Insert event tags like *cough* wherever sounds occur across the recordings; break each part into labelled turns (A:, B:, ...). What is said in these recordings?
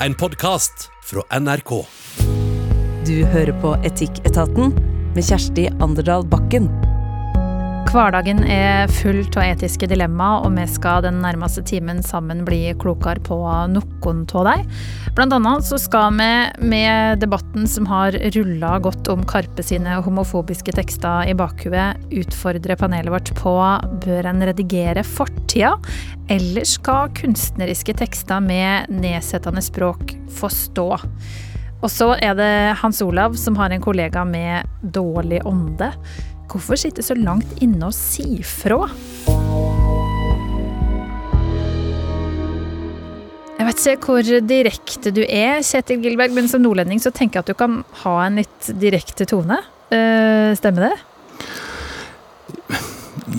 A: en podkast fra NRK.
B: Du hører på Etikketaten med Kjersti Anderdal Bakken.
C: Hverdagen er full av etiske dilemma, og vi skal den nærmeste timen sammen bli klokere på noen av dem. Blant annet så skal vi med debatten som har rulla godt om Karpe sine homofobiske tekster i bakhuet, utfordre panelet vårt på bør en redigere fortida, eller skal kunstneriske tekster med nedsettende språk få stå? Og så er det Hans Olav som har en kollega med dårlig ånde. Hvorfor sitte så langt inne og si fra? Jeg vet ikke hvor direkte du er, Kjetil Gilberg, men som nordlending så tenker jeg at du kan ha en litt direkte tone. Uh, stemmer det?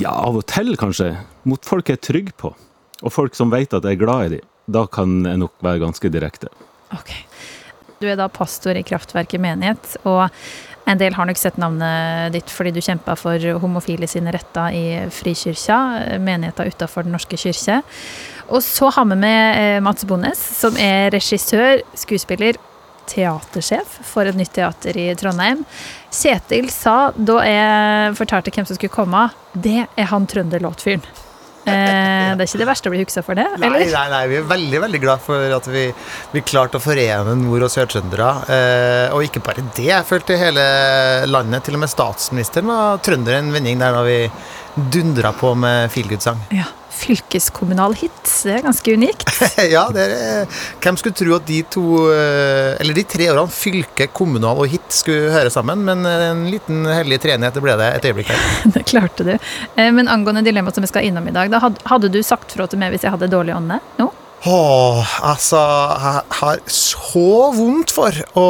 D: Ja, av og til, kanskje. Mot folk jeg er trygg på, og folk som vet at jeg er glad i dem. Da kan jeg nok være ganske direkte.
C: Ok. Du er da pastor i Kraftverket menighet, og en del har nok sett navnet ditt fordi du kjempa for homofile sine retter i Frikirka, menigheta utafor Den norske kirke. Og så har vi med eh, Mats Bones, som er regissør, skuespiller, teatersjef for et nytt teater i Trondheim. Kjetil sa da jeg fortalte hvem som skulle komme, det er han trønderlåtfyren. Eh, det er ikke det verste å bli huksa for det?
E: Nei,
C: eller?
E: nei, nei, vi er veldig veldig glad for at vi, vi klarte å forene nord- og sørtrøndere. Eh, og ikke bare det, jeg følte hele landet, til og med statsministeren var trønder en vending der da vi dundra på med feelgood-sang.
C: Ja, Fylkeskommunal hit, det er ganske unikt. *laughs*
E: ja, det er, hvem skulle tro at de to, eh, eller de tre årene, fylke, kommunal og hit, skulle høre sammen, men en liten hellig treenighet ble det et øyeblikk her. *laughs*
C: Det klarte du. Eh, Men angående dilemmaet som vi skal innom i dag, da hadde du sagt fra til meg hvis jeg hadde dårlig ånde nå?
E: Åh, altså, jeg har så vondt for å,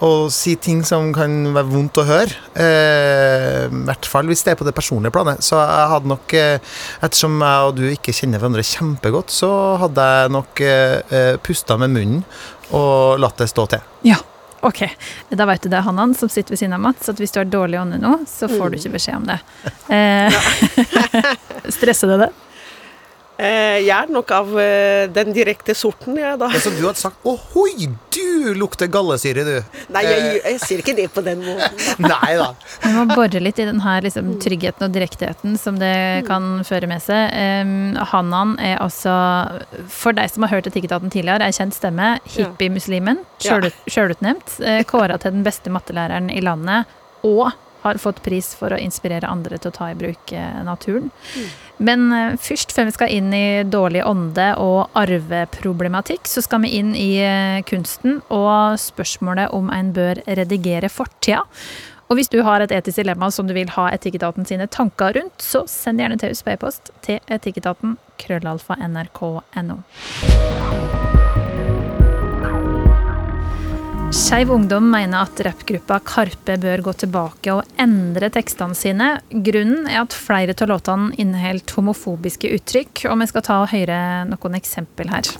E: å si ting som kan være vondt å høre. Eh, I hvert fall hvis det er på det personlige planet. Så jeg hadde nok, eh, ettersom jeg og du ikke kjenner hverandre kjempegodt, så hadde jeg nok eh, eh, pusta med munnen og latt det stå til.
C: Ja. Ok, da vet du det, Hannan, som sitter ved siden av Mats, at hvis du har dårlig ånde nå, så får du ikke beskjed om det. Eh, *laughs* stresser det det?
F: Eh, jeg er nok av eh, den direkte sorten, jeg, da.
E: Men så du hadde sagt 'ohoi, du lukter gallesyre', du.
F: Nei, jeg, jeg sier ikke det på den måten. *laughs*
E: Nei da.
C: Vi må bore litt i den her liksom, tryggheten og direktheten som det kan føre med seg. Um, Hanan er altså, for deg som har hørt Etikketaten tidligere, ei kjent stemme. Hippie-muslimen,
F: Ja.
C: sjølut- sjølutnevnt. eh, Kåra til den beste mattelæreren i landet. Og har fått pris for å inspirere andre til å ta i bruk naturen. naturen. Men eh, først, før vi skal inn i dårlig ånde og arveproblematikk, så skal vi inn i eh, kunsten og spørsmålet om en bør redigere fortida. Og hvis du har et etisk dilemma som du vil ha Etikketaten sine tanker rundt, så send gjerne til oss på e-post til etikketaten krøllalfa nrk.no. Skeiv Ungdom mener at rappgruppa Karpe bør gå tilbake og endre tekstene sine. Grunnen er at flere av låtene inneholdt homofobiske uttrykk, og vi skal ta og høre noen eksempel her.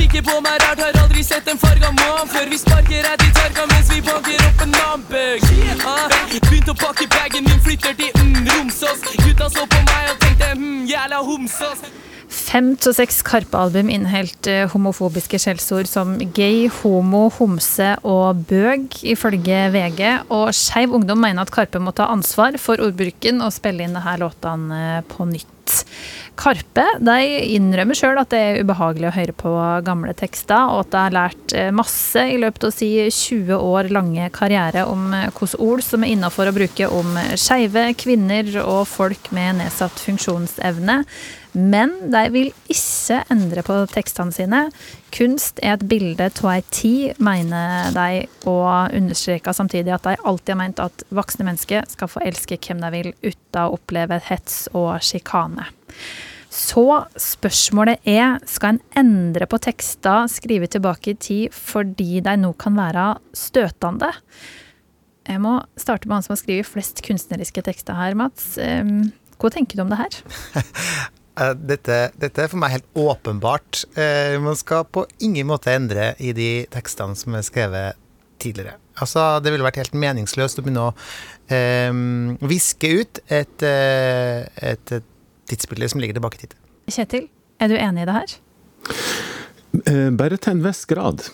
G: Kikker på meg rart, har aldri sett en farga mann før vi sparker rett i tverka mens vi banker opp en nambøg. Ah, Begynte å pakke bagen min, flytter til mm, Romsås. Gutta så på meg og tenkte mm, jævla homsås.
C: Fem til seks Karpe-album inneholdt eh, homofobiske skjellsord som gay, homo, homse og bøg, ifølge VG. Og Skeiv Ungdom mener at Karpe må ta ansvar for ordbruken og spille inn disse låtene eh, på nytt. Karpe de innrømmer sjøl at det er ubehagelig å høre på gamle tekster, og at de har lært eh, masse i løpet av si 20 år lange karriere om eh, hvilke ord som er innafor å bruke om skeive, kvinner og folk med nedsatt funksjonsevne. Men de vil ikke endre på tekstene sine. Kunst er et bilde av ei tid, mener de, og understreker samtidig at de alltid har ment at voksne mennesker skal få elske hvem de vil, uten å oppleve hets og sjikane. Så spørsmålet er, skal en endre på tekster skrevet tilbake i tid fordi de nå kan være støtende? Jeg må starte med han som har skrevet flest kunstneriske tekster her, Mats. Hva tenker du om det her? *laughs*
E: Eh, Dette, dette er for meg helt åpenbart. Eh, man skal på ingen måte endre i de tekstene som er skrevet tidligere. Altså, det ville vært helt meningsløst å begynne å eh, viske ut et, eh, et, et tidsbilde som ligger tilbake i tid.
C: Kjetil, er du enig i det her?
D: Eh, Bare til en viss grad.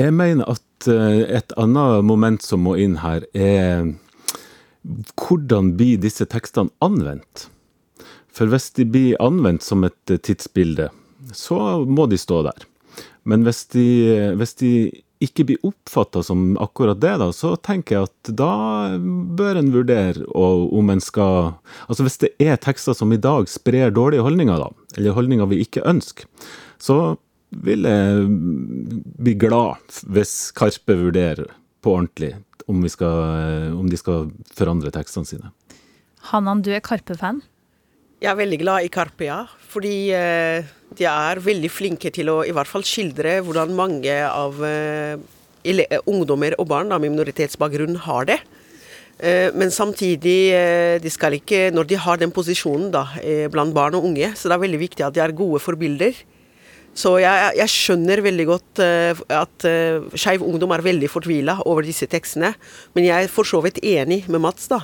D: Jeg mener at eh, et annet moment som må inn her, er hvordan blir disse tekstene anvendt? For hvis de blir anvendt som et eh, tidsbilde, så må de stå der. Men hvis de, hvis de ikke blir oppfatta som akkurat det, da, så tenker jeg at da bør en vurdere om en skal Altså hvis det er tekster som i dag sprer dårlige holdninger, da, eller holdninger vi ikke ønsker, så vil jeg bli glad hvis Karpe vurderer på ordentlig om, skal, om de skal forandre tekstene sine.
C: Hanan, du er Karpe-fan.
F: Jeg er veldig glad i Karpe, ja. Fordi eh, de er veldig flinke til å i hvert fall skildre hvordan mange av eh, ungdommer og barn med minoritetsbakgrunn har det. Eh, men samtidig, de skal ikke, når de har den posisjonen da, blant barn og unge, så det er veldig viktig at de er gode forbilder. Så jeg, jeg skjønner veldig godt at uh, Skeiv Ungdom er veldig fortvila over disse tekstene. Men jeg er for så vidt enig med Mats. da,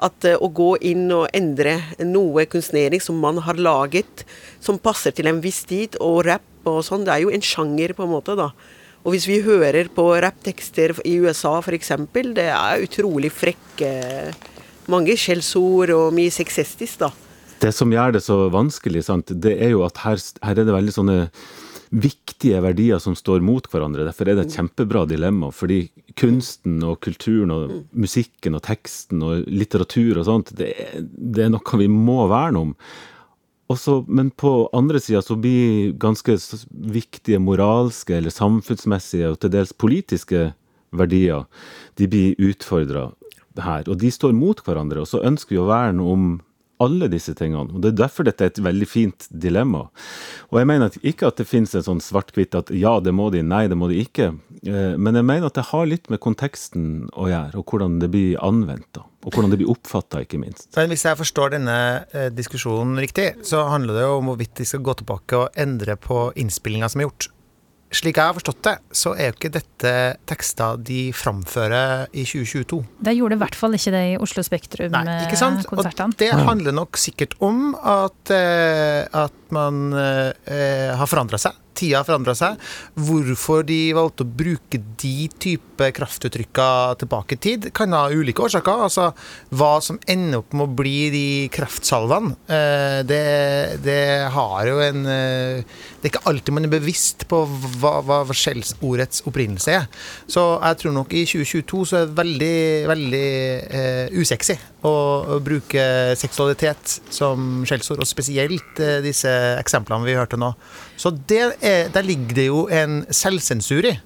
F: At eh, å gå inn og endre noe kunstnering som man har laget, som passer til en viss tid, og rapp og sånn, det er jo en sjanger, på en måte. da. Og hvis vi hører på rapptekster i USA f.eks., det er utrolig frekke Mange skjellsord og mye sexistisk, da.
D: Det som gjør det så vanskelig, sant, det er jo at her, her er det veldig sånne viktige verdier som står mot hverandre. Derfor er det et kjempebra dilemma. Fordi kunsten og kulturen og musikken og teksten og litteratur og sånt, det, det er noe vi må verne om. Også, men på andre sida så blir ganske viktige moralske eller samfunnsmessige og til dels politiske verdier, de blir utfordra her. Og de står mot hverandre. Og så ønsker vi å verne om alle disse tingene. Og Det er derfor dette er et veldig fint dilemma. Og jeg mener ikke at det finnes en sånn svart-hvitt at ja, det må de, nei, det må de ikke. Eh, Men jeg mener at det har litt med konteksten å gjøre, og hvordan det blir anvendt. da. Og hvordan det blir oppfatta, ikke minst.
E: Men hvis jeg forstår denne eh, diskusjonen riktig, så handler det jo om hvorvidt de skal gå tilbake og endre på innspillinga som er gjort. Slik jeg har forstått det, så er jo ikke dette tekster de framfører i 2022.
C: De gjorde i hvert fall ikke det i Oslo Spektrum-konsertene.
E: det handler nok sikkert om at, eh, at man eh, har forandra seg. Tida forandra seg. Hvorfor de valgte å bruke de type kraftuttrykker tilbake i tid, kan ha ulike årsaker. Altså hva som ender opp med å bli de kraftsalvene, eh, det, det har jo en eh, Det er ikke alltid man er bevisst på hva, hva skjellsordets opprinnelse er. Så jeg tror nok i 2022 så er det veldig, veldig eh, usexy å, å bruke seksualitet som skjellsord, og spesielt eh, disse eksemplene vi hørte nå. Så det er, der ligger det jo en selvsensur i.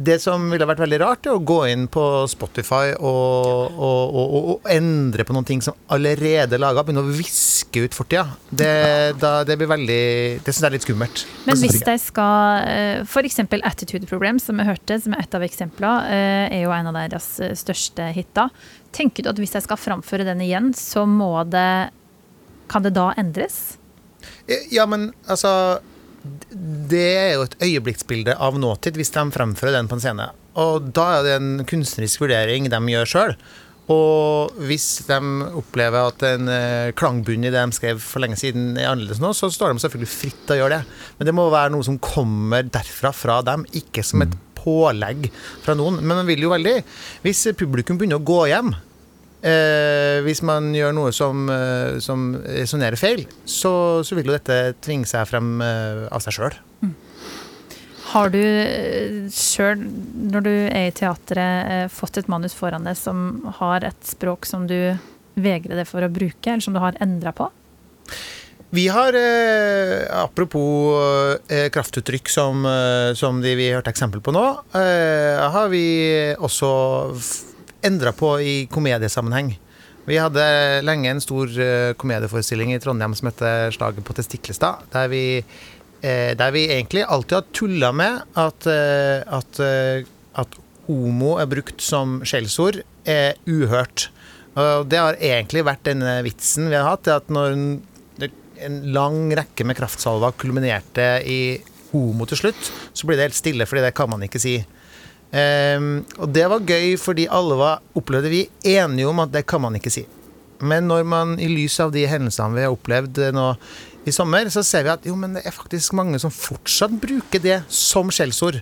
E: Det som ville vært veldig rart, er å gå inn på Spotify og, og, og, og, endre på noen ting som allerede er laga, begynne å viske ut fortida. Det, da, det blir veldig Det syns jeg er litt skummelt.
C: Men hvis
E: jeg.
C: de skal F.eks. Attitude Problem, som vi hørte, som er et av eksemplene, eh, er jo en av deres eh, største hiter. Tenker du at hvis de skal framføre den igjen, så må det Kan det da endres?
E: Ja, men altså Det er jo et øyeblikksbilde av nåtid hvis de fremfører den på en scene. Og da er det en kunstnerisk vurdering de gjør sjøl. Og hvis de opplever at en eh, klangbunn i det de skrev for lenge siden er annerledes nå, så står de selvfølgelig fritt til å gjøre det. Men det må være noe som kommer derfra, fra dem, ikke som et pålegg fra noen. Men man vil jo veldig Hvis publikum begynner å gå hjem eh, hvis man gjør noe som, eh, som resonnerer feil, så, så vil jo dette tvinge seg frem eh, av seg sjøl.
C: Har du sjøl, når du er i teatret, eh, fått et manus foran deg som har et språk som du vegrer deg for å bruke, eller som du har endra på?
E: Vi har, eh, apropos eh, kraftuttrykk som, eh, som de vi hørte eksempel på nå, eh, har vi også endra på i komediesammenheng. Vi hadde lenge en stor eh, komedieforestilling i Trondheim som het 'Slaget på Testiklestad', der vi, eh, der vi egentlig alltid har tulla med at, eh, at, at homo er brukt som skjellsord, er uhørt. Og det har egentlig vært denne vitsen vi har hatt, at når en- en lang rekke med kraftsalver kulminerte i homo til slutt, så blir det helt stille, fordi det kan man ikke si. Ehm, og det var gøy, fordi alle var, opplevde vi, enige om at det kan man ikke si. Men når man i lys av de hendelsene vi har opplevd eh, nå i sommer, så ser vi at jo, men det er faktisk mange som fortsatt bruker det som skjellsord.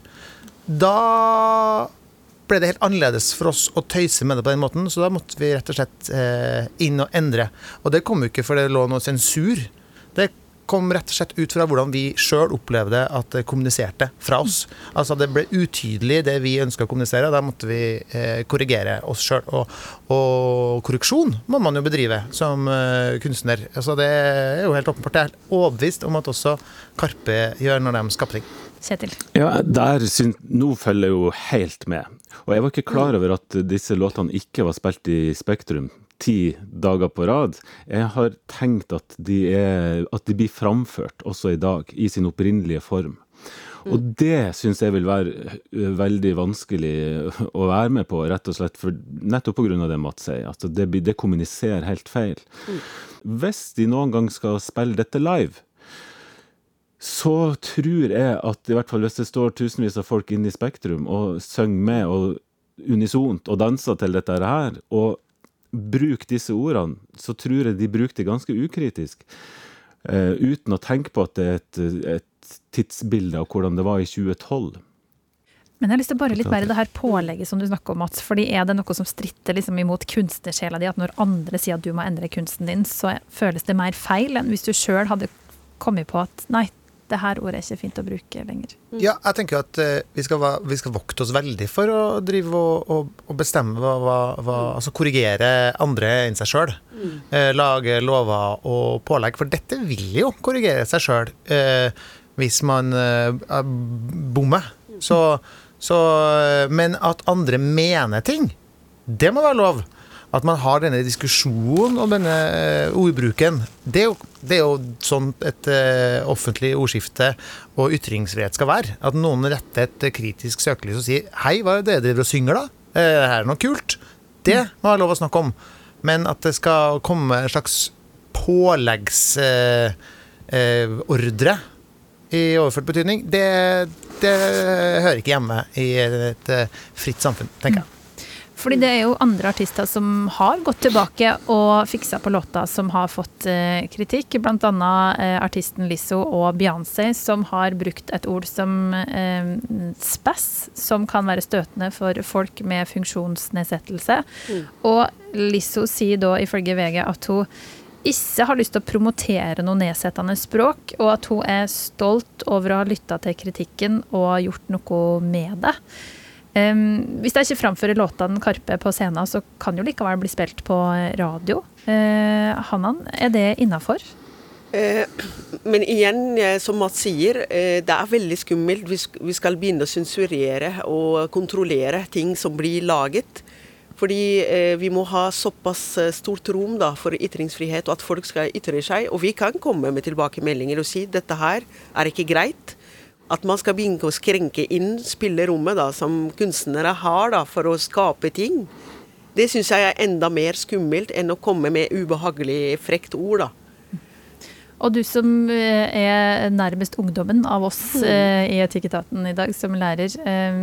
E: Da ble det helt annerledes for oss å tøyse med det på den måten, så da måtte vi rett og slett eh, inn og endre. Og det kom jo ikke for det lå noe sensur. Det kom rett og slett ut fra hvordan vi sjøl opplevde at det kommuniserte fra oss. Altså det ble utydelig det vi ønska å kommunisere, og da måtte vi eh, korrigere oss sjøl. Og, og, korreksjon må man jo bedrive som eh, kunstner. Altså det er jo helt åpenbart. Jeg er helt overbevist om at også Karpe gjør når de skaper ting.
C: Kjetil?
D: Ja, der syns Nå følger jeg jo helt med. Og jeg var ikke klar over at disse låtene ikke var spilt i Spektrum ti dager på rad. Jeg har tenkt at de, er, at de blir framført også i dag, i sin opprinnelige form. Og
F: Mm.
D: det syns jeg vil være veldig vanskelig å være med på, rett og slett for, nettopp pga. det Mats sier. At det, det kommuniserer helt feil.
F: Mm.
D: Hvis de noen gang skal spille dette live, så tror jeg at i hvert fall hvis det står tusenvis av folk inne i Spektrum og synger med og unisont og danser til dette her, og bruker disse ordene, så tror jeg de bruker det ganske ukritisk. Uh, uten å tenke på at det er et, et tidsbilde av hvordan det var i 2012.
C: Men jeg har lyst til å bare litt mer i det her pålegget som du snakker om, Mats. Fordi er det noe som stritter liksom imot kunstnersjela di, at når andre sier at du må endre kunsten din, så føles det mer feil enn hvis du sjøl hadde kommet på at nei, det her ordet er ikke fint å bruke lenger.
E: Ja, jeg tenker at uh, vi, skal, vi skal vokte oss veldig for å drive og, og, og bestemme hva, hva, hva Altså korrigere andre enn seg sjøl. Eh, lage lover og pålegg. For dette vil jo korrigere seg sjøl uh, hvis man eh, er bommer. Så, så eh, Men at andre mener ting, det må være lov. At man har denne diskusjonen og denne eh, ordbruken. Det er jo, det er jo sånn et eh, offentlig ordskifte og ytringsfrihet skal være. At noen retter et eh, kritisk søkelys og sier 'hei, hva er det dere driver og synger, da?' Det her er noe kult. Det må være lov å snakke om. Men at det skal komme en slags påleggsordre eh, i overført betydning, det, det hører ikke hjemme i et fritt samfunn, tenker jeg.
C: Fordi det er jo andre artister som har gått tilbake og fiksa på låta som har fått eh, kritikk. Blant annet eh, artisten Lizzo og Beyoncé, som har brukt et ord som eh, spass, som kan være støtende for folk med funksjonsnedsettelse. Og Lizzo sier da ifølge VG at hun ikke har lyst til å promotere noe nedsettende språk, og at hun er stolt over å ha lytta til kritikken og gjort noe med det. Um, hvis jeg ikke framfører låtene Karpe på scenen, så kan jo likevel bli spilt på radio. Uh, Hanan, er det innafor?
F: Eh, men igjen, eh, som Mats sier, eh, det er veldig skummelt hvis vi skal begynne å sensurere og kontrollere ting som blir laget. Fordi eh, vi må ha såpass eh, stort rom da, for ytringsfrihet, og at folk skal ytre seg. Og vi kan komme med tilbakemeldinger og si dette her er ikke greit. At man skal begynne å skrenke inn spillerommet da, som kunstnere har da, for å skape ting. Det syns jeg er enda mer skummelt enn å komme med ubehagelig frekt ord. da.
C: Og du som eh, er nærmest ungdommen av oss eh, i Etikketaten i dag, som lærer. eh,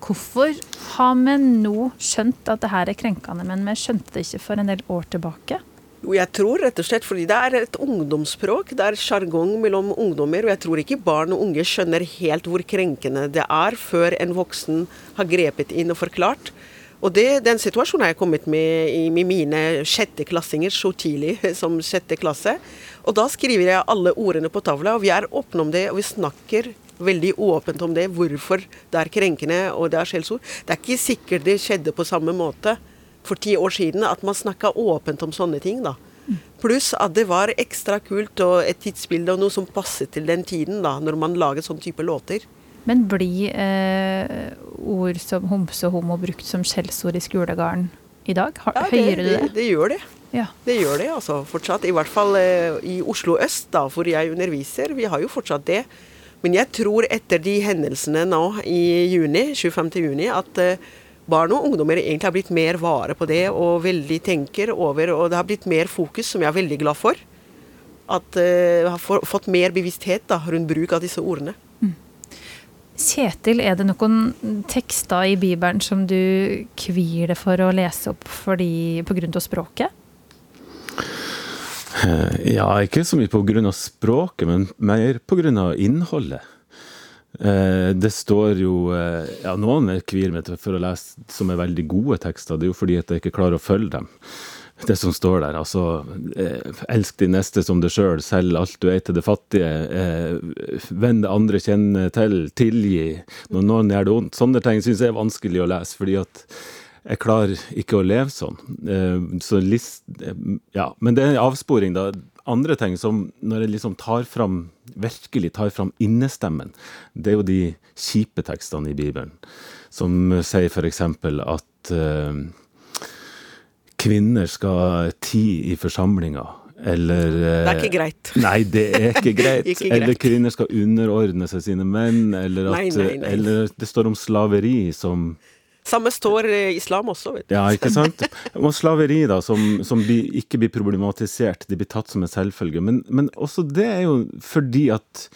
C: hvorfor har vi nå skjønt at det her er krenkende, men vi skjønte det ikke for en del år tilbake?
F: Jo, jeg tror rett og slett fordi det er et ungdomsspråk. Det er sjargong mellom ungdommer. Og jeg tror ikke barn og unge skjønner helt hvor krenkende det er før en voksen har grepet inn og forklart. Og det, den situasjonen har jeg kommet med i med mine sjetteklassinger så tidlig *laughs* som sjette klasse. Og da skriver jeg alle ordene på tavla, og vi er åpne om det, og vi snakker veldig åpent om det, hvorfor det er krenkende og det er skjellsord. Det er ikke sikkert det skjedde på samme måte for ti år siden, at man snakka åpent om sånne ting. da. Pluss at det var ekstra kult og et tidsbilde og noe som passet til den tiden, da, når man laget sånn type låter.
C: Men blir eh, ord som homse og homo brukt som skjellsord i skolegården i dag? Har,
F: Ja,
C: hører du det?
F: Det, det gjør det.
C: Ja.
F: Det gjør det, altså. Fortsatt. I hvert fall eh, i Oslo øst, da, hvor jeg underviser. Vi har jo fortsatt det. Men jeg tror etter de hendelsene nå i juni, 25. juni, at eh, barn og ungdommer egentlig har blitt mer vare på det og veldig tenker over, og det har blitt mer fokus, som jeg er veldig glad for. At eh, har fått mer bevissthet da, rundt bruk av disse ordene.
C: Kjetil, er det noen tekster i Bibelen som du kvier deg for å lese opp fordi, på grunn av språket?
D: Eh, Ja, ikke så mye på grunn av språket, men mer på grunn av innholdet. Eh, Det står jo eh, Ja, noen er kvir meg for å lese som er veldig gode tekster. Det er jo fordi at jeg ikke klarer å følge dem. Det som står der, altså eh, Elsk din neste som deg sjøl, selg alt du er til det fattige. Eh, Venn det andre kjenner til, tilgi når noen gjør det vondt. Sånne ting syns jeg er vanskelig å lese, fordi at jeg klarer ikke å leve sånn. Eh, Så list, eh, ja, men det er en avsporing, da. Andre ting som når jeg liksom tar fram, virkelig tar fram innestemmen, det er jo de kjipe tekstene i Bibelen. Som sier eksempel at uh, kvinner skal tie i forsamlinga. Eller eh,
F: Det er ikke greit. *laughs*
D: Nei, det er ikke *laughs* greit.
F: Ikke greit.
D: Eller kvinner skal underordne seg sine menn. Eller, at,
F: Nei, nei, nei.
D: eller det står om slaveri som
F: Samme står eh, islam også, vet du.
D: Ja, ikke sant? Og slaveri, da, som, som ikke blir problematisert. De blir tatt som en selvfølge. Men, men også det er jo fordi at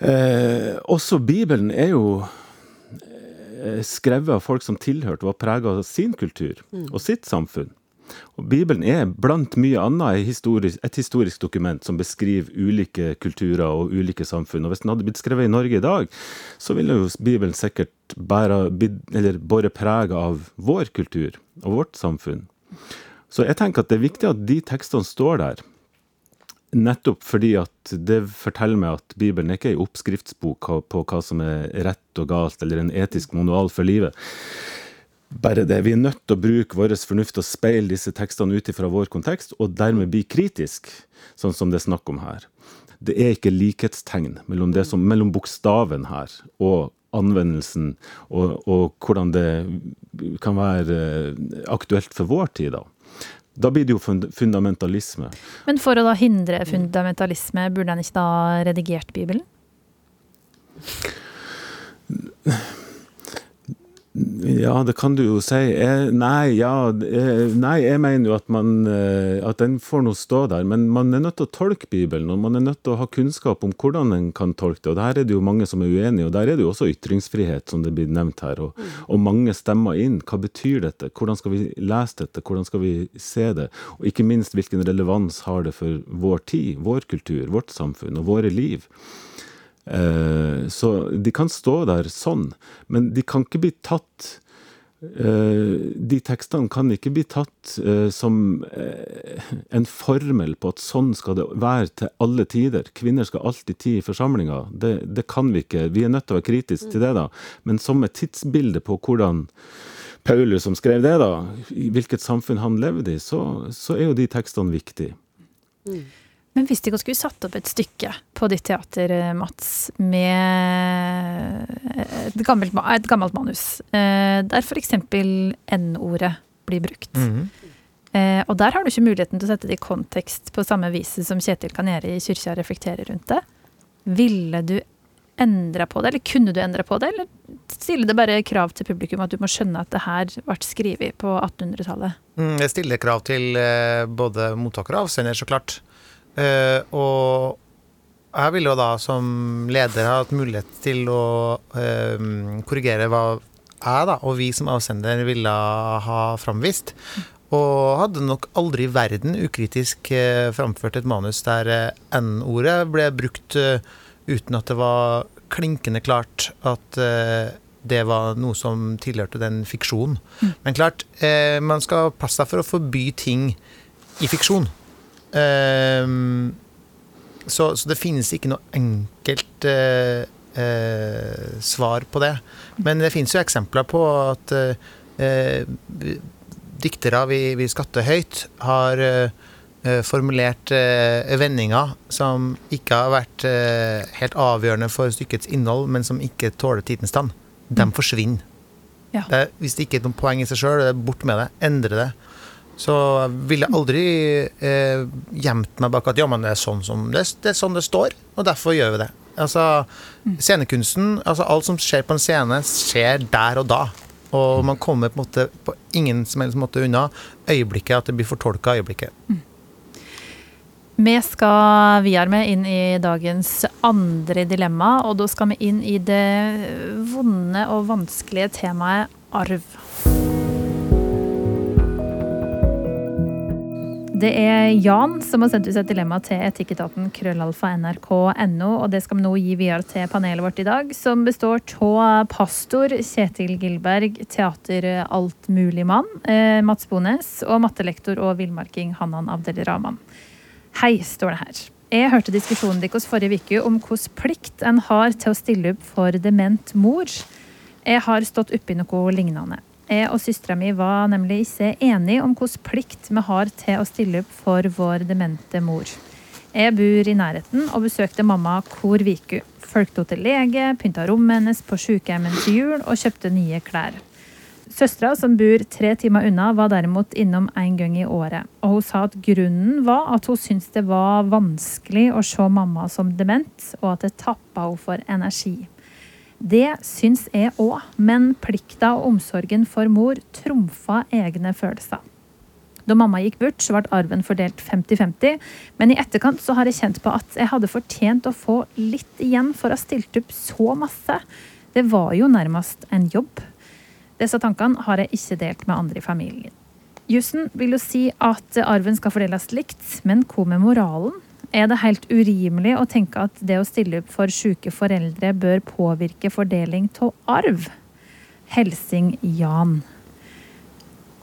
D: eh, Også Bibelen er jo eh, skrevet av folk som tilhørte, og var prega av sin kultur og sitt samfunn. Og Bibelen er blant mye annet et historisk, et historisk dokument som beskriver ulike kulturer og ulike samfunn. Og Hvis den hadde blitt skrevet i Norge i dag, så ville jo Bibelen sikkert bære, båret preg av vår kultur og vårt samfunn. Så jeg tenker at det er viktig at de tekstene står der. Nettopp fordi at det forteller meg at Bibelen er ikke er en oppskriftsbok på hva som er rett og galt, eller en etisk manual for livet. Bare det. Vi er nødt til å bruke vår fornuft og speile disse tekstene ut ifra vår kontekst, og dermed bli kritisk, sånn som det er snakk om her. Det er ikke likhetstegn mellom, som, mellom bokstaven her og anvendelsen, og, og hvordan det kan være eh, aktuelt for vår tid. Da Da blir det jo fundamentalisme.
C: Men for å da hindre fundamentalisme, burde han ikke da redigert Bibelen?
D: Ja, det kan du jo si. Jeg, nei, ja, eh, nei, jeg mener jo at, man, eh, at den får nå stå der. Men man er nødt til å tolke Bibelen, og man er nødt til å ha kunnskap om hvordan en kan tolke det. Og der er det jo mange som er uenige, og der er det jo også ytringsfrihet, som det blir nevnt her. Og, og mange stemmer inn. Hva betyr dette? Hvordan skal vi lese dette? Hvordan skal vi se det? Og ikke minst, hvilken relevans har det for vår tid, vår kultur, vårt samfunn og våre liv? Eh, Så de kan stå der sånn, men de kan ikke bli tatt eh, De tekstene kan ikke bli tatt eh, som en formel på at sånn skal det være til alle tider. Kvinner skal alltid tie i forsamlinga. Det, det kan vi ikke. Vi er nødt til å være kritiske til det, da. Men som et tidsbilde på hvordan Paulus som skrev det, da, i hvilket samfunn han levde i, så, så er jo de tekstene viktige.
C: Men hvis dere skulle satt opp et stykke på ditt teater, eh, Mats, med et gammelt, et gammelt manus, eh, der f.eks. N-ordet blir brukt.
E: Mhm.
C: Eh, Og der har du ikke muligheten til å sette det i kontekst på samme vis som Kjetil Kaneri i kyrkja reflekterer rundt det. Ville du endra på det, eller kunne du endra på det, eller stiller det bare krav til publikum at du må skjønne at det her ble skrevet på 1800-tallet?
E: Mm, Det stiller krav til både mottaker og avsender, så klart. Eh, og jeg ville jo da som leder ha hatt mulighet til å uh, korrigere hva jeg da, og vi som avsender ville ha framvist. Og hadde nok aldri i verden ukritisk uh, framført et manus der N-ordet ble brukt uten at det var klinkende klart at det var noe som tilhørte den fiksjonen. Men klart, eh, man skal passe seg for å forby ting i fiksjon. Ehm, så, så det finnes ikke noe enkelt eh, eh, svar på det. Men det finnes jo eksempler på at eh, diktere vi, vi skatter høyt, har formulert eh, vendinger som ikke har vært eh, helt avgjørende for stykkets innhold, men som ikke tåler tidens tann. De forsvinner.
C: Ja.
E: Det er, hvis det ikke er noe poeng i seg sjøl, bort med det. Endre det. Så ville jeg aldri eh, gjemt meg bak at ja, men det er, sånn som, det, det er sånn det står, og derfor gjør vi det. Altså, Scenekunsten, altså alt som skjer på en scene, skjer der og da. Og man kommer på, en måte, på ingen som helst måte unna øyeblikket, at det blir fortolka øyeblikket.
C: Vi skal videre med inn i dagens andre dilemma, og da skal vi inn i det vonde og vanskelige temaet arv. Det er Jan som har sendt ut et dilemma til etikketaten krøllalfa nrk.no, og det skal vi nå gi videre til panelet vårt i dag, som består av pastor Kjetil Gilberg, teater altmuligmann eh, Mats Bones og mattelektor og villmarking Hannan Abdelrahman. Hei, står det her. Jeg hørte diskusjonen deres forrige uke om hvilken plikt en har til å stille opp for dement mor. Jeg har stått oppi noe lignende. Jeg og søstera mi var nemlig ikke enige om hvilken plikt vi har til å stille opp for vår demente mor. Jeg bor i nærheten og besøkte mamma hver uke. Fulgte henne til lege, pynta rommet hennes på sykehjemmet til jul og kjøpte nye klær. Søstera, som bor tre timer unna, var derimot innom en gang i året. Og hun sa at grunnen var at hun syntes det var vanskelig å se mamma som dement, og at det tappa henne for energi. Det syns jeg òg, men plikta og omsorgen for mor trumfa egne følelser. Da mamma gikk bort, så ble arven fordelt 50-50, men i etterkant så har jeg kjent på at jeg hadde fortjent å få litt igjen for å ha stilt opp så masse. Det var jo nærmest en jobb. Disse tankene har jeg ikke delt med andre i familien. Jussen vil jo si at arven skal fordeles likt, men hva med moralen? Er det helt urimelig å tenke at det å stille opp for syke foreldre bør påvirke fordeling av arv? Helsing Jan.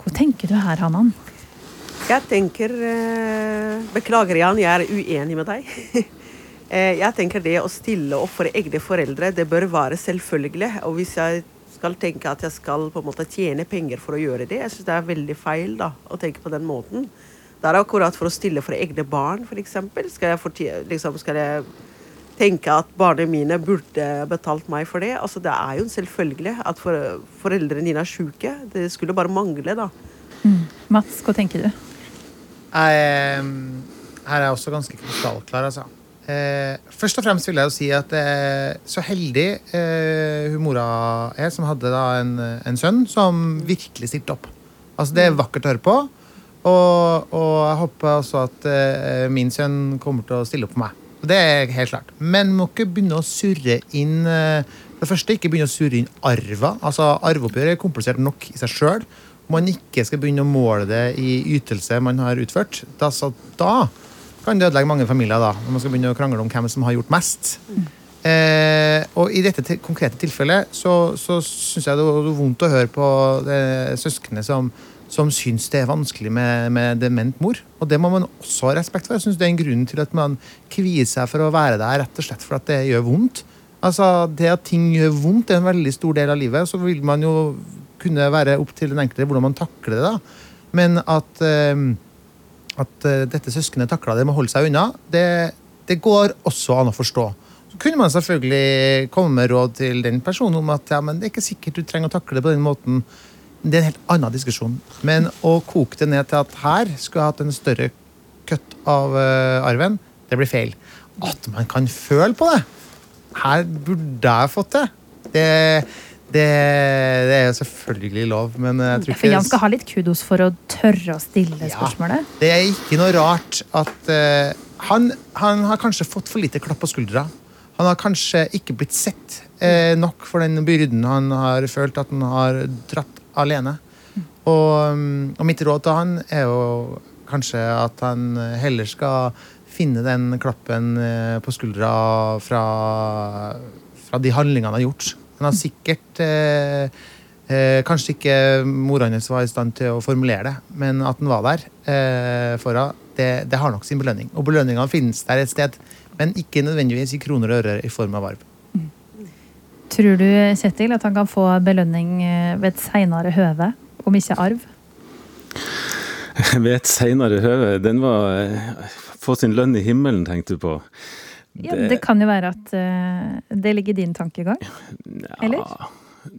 C: Hva tenker du her, Hanan?
F: Jeg tenker eh, Beklager, Jan, jeg er uenig med deg. *laughs* Eh, jeg tenker det å stille opp for egne foreldre, det bør være selvfølgelig. Og hvis jeg skal tenke at jeg skal på en måte tjene penger for å gjøre det, jeg syns det er veldig feil da, å tenke på den måten. Det er akkurat for å stille for egne barn, f.eks. Skal, jeg liksom, skal jeg tenke at barna mine burde betalt meg for det? Altså, det er jo en selvfølgelig at for, foreldrene dine er syke. Det skulle bare mangle, da.
C: Mm. Mats, hva tenker du?
E: Jeg, her er jeg også ganske krystallklar, altså. Eh, først og fremst vil jeg jo si at eh, så heldig eh, hun mora er, som hadde da en, en sønn som virkelig stilte opp. Altså, det er vakkert å høre på. Og, og, jeg håper også at uh, min sønn kommer til å stille opp for meg. Det er helt klart. Men må ikke begynne å surre inn uh, det første, ikke begynne å surre inn arva. Altså, Arveoppgjør er komplisert nok i seg sjøl. Man ikke skal begynne å måle det i ytelse man har utført, da, da kan det ødelegge mange familier. da, Når man skal begynne å krangle om hvem som har gjort mest. Mm. Eh, og i dette konkrete tilfellet så, så syns jeg det var vondt å høre på det søskenet som som syns det er vanskelig med, med, dement mor. Og det må man også ha respekt for. Jeg synes Det er en grunn til at man kvier seg for å være der rett og slett for at det gjør vondt. Altså, Det at ting gjør vondt, er en veldig stor del av livet. Så vil man jo kunne være opp til den enkelte hvordan man takler det. da. Men at, uh, at uh, dette søskenet takla det med å holde seg unna, det, det går også an å forstå. Så kunne man selvfølgelig komme med råd til den personen om at ja, men det er ikke sikkert du trenger å takle det på den måten det er en helt annen diskusjon. Men å koke det ned til at her skulle jeg hatt en større kutt av uh, arven, det blir feil. At man kan føle på det! Her burde jeg fått det. Det, det, det er selvfølgelig lov, men jeg tror ikke
C: For Jan skal ha litt kudos for å tørre å stille spørsmålet?
E: Det er ikke noe rart at uh, han, han, har kanskje fått for lite klapp på skuldra. Han har kanskje ikke blitt sett uh, nok for den byrden han har følt at han har dratt alene. Og, mm, og, mitt råd til han er jo kanskje at han heller skal finne den klappen eh, på skuldra fra, fra de handlingene han har gjort. Han har sikkert eh, eh, Kanskje ikke mora hans var i stand til å formulere det, men at han var der eh, for henne, det, det, har nok sin belønning. Og belønningene finnes der et sted, men ikke nødvendigvis i kroner og øre i form av arv.
C: Tror du, Kjetil, at han kan få belønning eh, ved et seinere høve, om ikke arv? *laughs*
D: ved et seinere høve? Den var eh, Få sin lønn i himmelen, tenkte du på.
C: Det, ja, det kan jo være at uh, det ligger i din tankegang? Ja, Eller?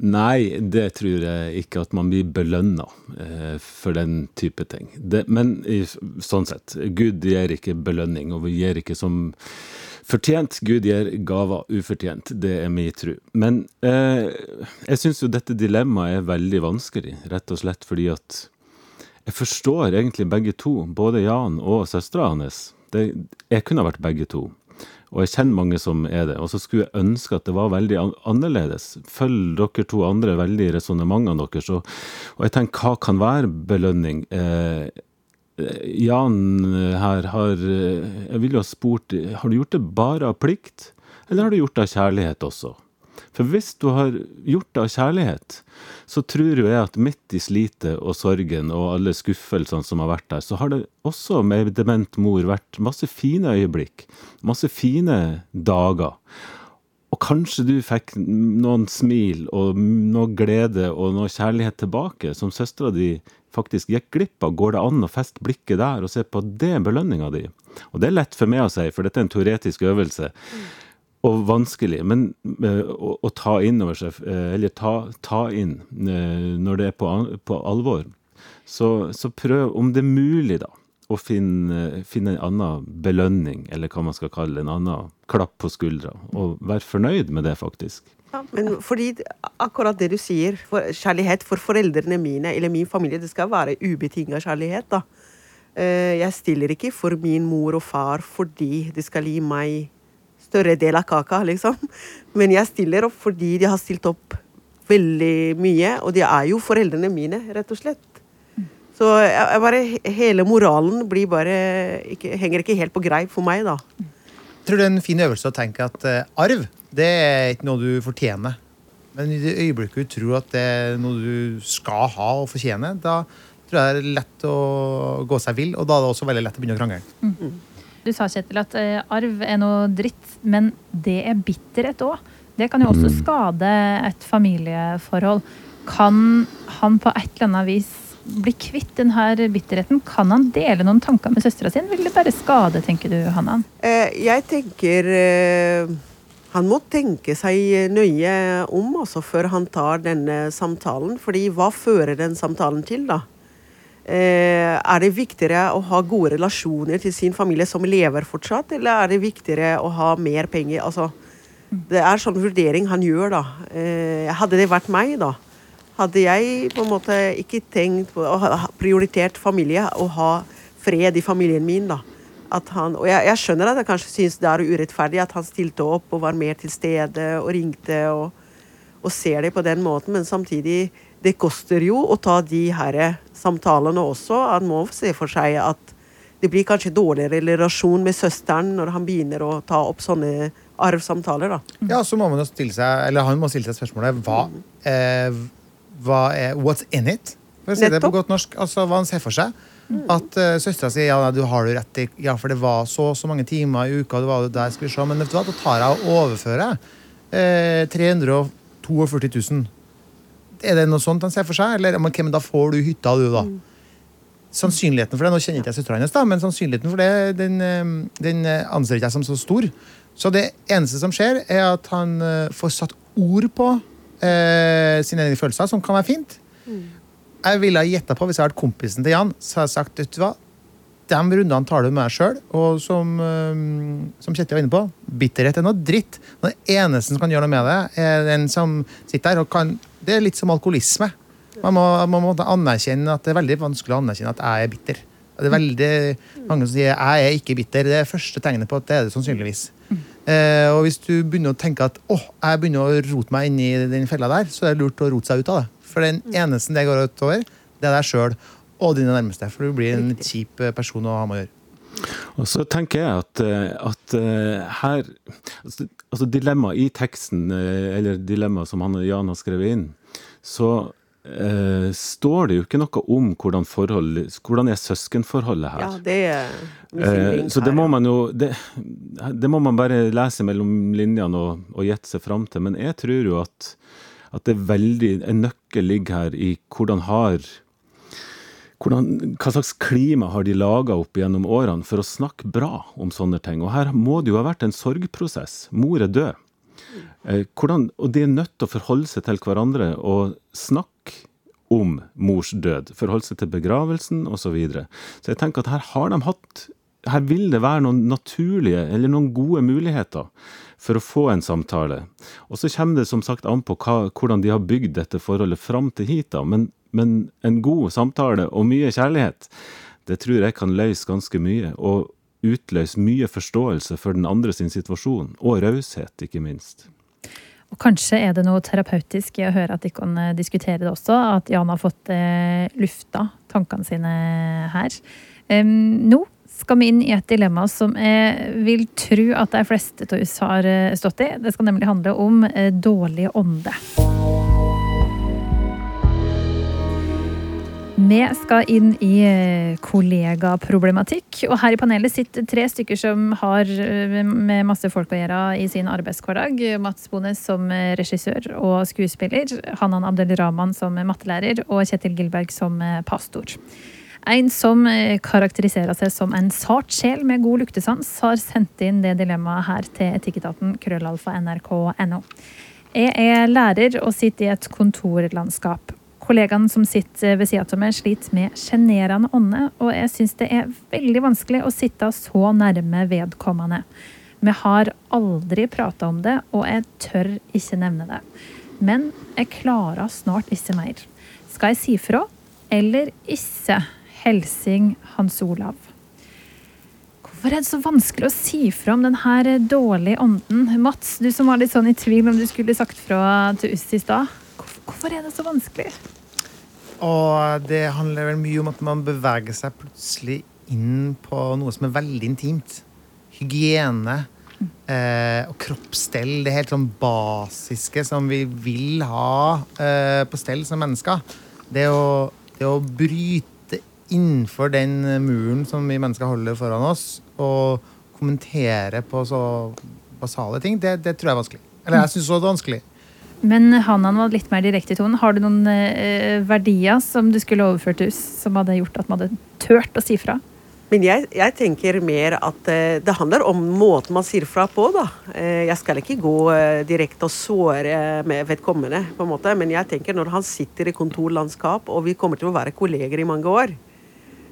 D: Nei, det tror jeg ikke at man blir belønna uh, for den type ting. Det, men i, sånn sett, Gud gir ikke belønning, og vi gir ikke som Fortjent. Gud gir gaver ufortjent. Det er min tro. Men eh, jeg syns jo dette dilemmaet er veldig vanskelig, rett og slett fordi at jeg forstår egentlig begge to, både Jan og søstera hans. Jeg kunne vært begge to. Og jeg kjenner mange som er det. Og så skulle jeg ønske at det var veldig annerledes. Følg dere to andre veldig resonnementene deres. Og, og jeg tenker, hva kan være belønning? Eh, Jan her har Jeg ville ha spurt Har du gjort det bare av plikt, eller har du gjort det av kjærlighet også? For hvis du har gjort det av kjærlighet, så tror jo jeg at midt i slitet og sorgen og alle skuffelsene som har vært der, så har det også med dement mor vært masse fine øyeblikk. Masse fine dager. Og kanskje du fikk noen smil og noe glede og noe kjærlighet tilbake, som søstera di faktisk gikk glipp av. Går det an å feste blikket der og se på det belønninga di? Og det er lett for meg å si, for dette er en teoretisk øvelse og vanskelig, men eh, å, å ta inn over seg, eh, eller ta, ta inn eh, når det er på, på alvor, så, så prøv, om det er mulig, da, å finne, finne en annen belønning, eller hva man skal kalle en annen klapp på skuldra, og være fornøyd med det, faktisk.
F: Ja, men fordi akkurat det du sier, for kjærlighet for foreldrene mine eller min familie, det skal være ubetinga kjærlighet, da. Eh, Jeg stiller ikke for min mor og far fordi de skal gi meg større del av kaka, liksom. Men jeg stiller opp fordi de har stilt opp veldig mye, og de er jo foreldrene mine, rett og slett. Så jeg, jeg bare, hele moralen blir bare ikke, henger ikke helt på greip for meg, da.
E: Jeg tror det er en fin øvelse å tenke at eh, arv det er ikke noe du fortjener. Men i det øyeblikket du tror at det er noe du skal ha og fortjene, da tror jeg det er lett å gå seg vill, og da er det også veldig lett å begynne å krangle.
C: Du sa, Kjetil, at eh, arv er noe dritt, men det er bitterhet òg. Det kan jo også skade et familieforhold. Kan han på et eller annet vis bli kvitt denne bitterheten? Kan han dele noen tanker med søstera si? Vil det bare skade, tenker du, Hannan?
F: Eh, jeg tenker eh, han må tenke seg nøye om også før han tar denne samtalen. fordi hva fører den samtalen til, da? Eh, er det viktigere å ha gode relasjoner til sin familie som lever fortsatt, eller er det viktigere å ha mer penger? Altså, det er sånn vurdering han gjør, da. Eh, hadde det vært meg, da, hadde jeg på en måte ikke tenkt på ha prioritert familie og ha fred i familien min, da. Han, og jeg, jeg skjønner at jeg kanskje syns det er urettferdig at han stilte opp og var mer til stede og ringte og, og ser det på den måten, men samtidig det koster jo å ta de her samtalene også. Han må se for seg at det blir kanskje dårligere relasjon med søsteren når han begynner å ta opp sånne arvsamtaler. da.
E: Ja, så må man jo stille seg, eller han må stille seg spørsmålet hva, eh, hva er What's in it? For å si det på godt norsk. Altså hva han ser for seg. At uh, søstera sier ja, nei, du har det rett i Ja, for det var så så mange timer i uka, det var jo der skal vi se. Men vet du hva, da tar jeg og overfører eh, 342 000. Er det noe sånt han ser for seg? Eller okay, men da får du hytta, du, da. Sannsynligheten for det, nå kjenner ikke jeg søstera hennes, da, men sannsynligheten for det, den, eh, den eh, anser ikke jeg som så stor. Så det eneste som skjer, er at han eh, får satt ord på eh, sine egne følelser, som kan være fint. Jeg ville ha gjetta på, hvis jeg hadde vært kompisen til Jan, så hadde jeg sagt vet du hva, de rundene tar du med deg sjøl. Og som, eh, som Kjetil var inne på, bitterhet er noe dritt. Den eneste som kan gjøre noe med det, er den som sitter der og kan Det er litt som alkoholisme. Man må, man må anerkjenne at det er veldig vanskelig å anerkjenne at jeg er bitter. Det er veldig mange som sier jeg er ikke bitter. Det er første tegnet på at det er det sannsynligvis. Eh, og hvis du begynner å tenke at åh, jeg begynner å rote meg inn i den fella der, så er det lurt å rote seg ut av det. For den eneste det går utover, det er deg sjøl og dine nærmeste. For du blir en kjip eh, person å ha med å gjøre.
D: Og så tenker jeg at, eh, at eh, her altså, altså dilemma i teksten, eller dilemma som han og Jan har skrevet inn, så eh, står det jo ikke noe om hvordan, forhold, hvordan er søskenforholdet her.
F: Ja, det er
D: Eh, så det må man jo det, det må man bare lese mellom linjene og, og gjette seg fram til. Men jeg tror jo at, at det er veldig En nøkkel ligger her i hvordan har hvordan, Hva slags klima har de laga opp gjennom årene for å snakke bra om sånne ting? Og her må det jo ha vært en sorgprosess. Mor er død. Eh, hvordan, og de er nødt til å forholde seg til hverandre og snakke om mors død. Forholde seg til begravelsen osv. Så, videre. så jeg tenker at her har de hatt Her vil det være noen naturlige eller noen gode muligheter for å få en samtale. Og så kommer det som sagt an på hva, hvordan de har bygd dette forholdet fram til hit. da, men, men en god samtale og mye kjærlighet, det tror jeg kan løse ganske mye. Og utløse mye forståelse for den andre sin situasjon, og raushet, ikke minst.
C: Og kanskje er det noe terapeutisk i å høre at de kan eh, diskutere det også, at Jan har fått eh, lufta tankene sine her. Nå skal vi inn i et dilemma som jeg vil tro at de fleste av oss har eh, stått i. Det skal nemlig handle om eh, dårlig ånde. Vi skal inn i eh, kollegaproblematikk, og her i panelet sitter tre stykker som har eh, med masse folk å gjøre i sin arbeidshverdag. Mats Bones som eh, regissør og skuespiller, Hanan Abdelrahman som mattelærer og Kjetil Gilberg som pastor. En som karakteriserer seg som en sart sjel med god luktesans, har sendt inn det dilemmaet her til Etikketaten krøllalfa nrk.no. Jeg er lærer og sitter i et kontorlandskap. Kollegaen som sitter ved siden av meg, sliter med sjenerende ånde, og jeg syns det er veldig vanskelig å sitte så nærme vedkommende. Vi har aldri prata om det, og jeg tør ikke nevne det. Men jeg klarer snart ikke mer. Skal jeg si fra, eller ikke? Helsing Hans Olav. Hvorfor er det så vanskelig å si fra om denne dårlige ånden? Mats, du som var litt sånn i tvil om du skulle sagt fra til oss i stad. Hvorfor- er det så vanskelig?
E: Og det handler vel mye om at man beveger seg plutselig inn på noe som er veldig intimt. Hygiene eh, og kroppsstell. Det helt sånn basiske som vi vil ha eh, på stell som mennesker. Det å, det å bryte innenfor den muren som vi mennesker holder foran oss, og kommentere på så basale ting, det, det tror jeg er vanskelig. Eller jeg syns også det er vanskelig.
C: Men Hanan var litt mer direkte i tonen. Har du noen eh, verdier som du skulle overført til oss, som hadde gjort at man hadde tørt å si fra?
F: Men jeg, jeg tenker mer at eh, det handler om måten man sier fra på, da. Eh, jeg skal ikke gå eh, direkte og såre med vedkommende, på en måte. Men jeg tenker når han sitter i kontorlandskap, og vi kommer til å være kolleger i mange år,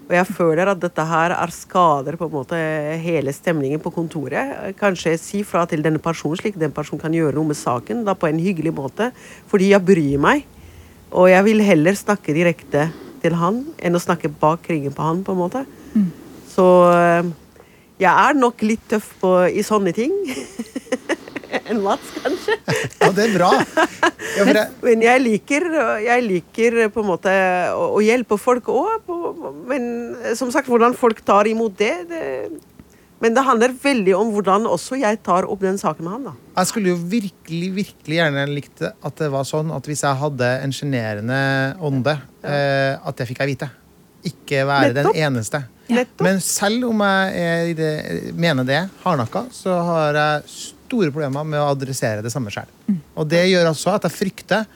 F: og jeg føler at dette her er skader på en måte hele stemningen på kontoret. Kanskje si fra til denne personen, slik den personen kan gjøre noe med saken da på en hyggelig måte. Fordi jeg bryr meg. Og jeg vil heller snakke direkte til han enn å snakke bak ryggen på han. på en måte. Så eh, jeg er nok litt tøff på, i sånne ting. *laughs* enn Mats, kanskje.
E: Ja, det er bra. Ja, jeg,
F: Men jeg liker, jeg liker på en måte å, å hjelpe folk òg. Men som sagt, hvordan folk tar imot det, det Men det handler veldig om hvordan også jeg tar opp den saken med han. da.
E: Jeg skulle jo virkelig virkelig gjerne likt at det var sånn at hvis jeg hadde en sjenerende ånde, eh, at det fikk jeg vite. Ikke være
F: Nettopp.
E: den eneste.
F: Nettopp.
E: Men selv om jeg det, mener det hardnakka, så har jeg store problemer med å adressere det samme sjøl. Og det gjør altså at jeg frykter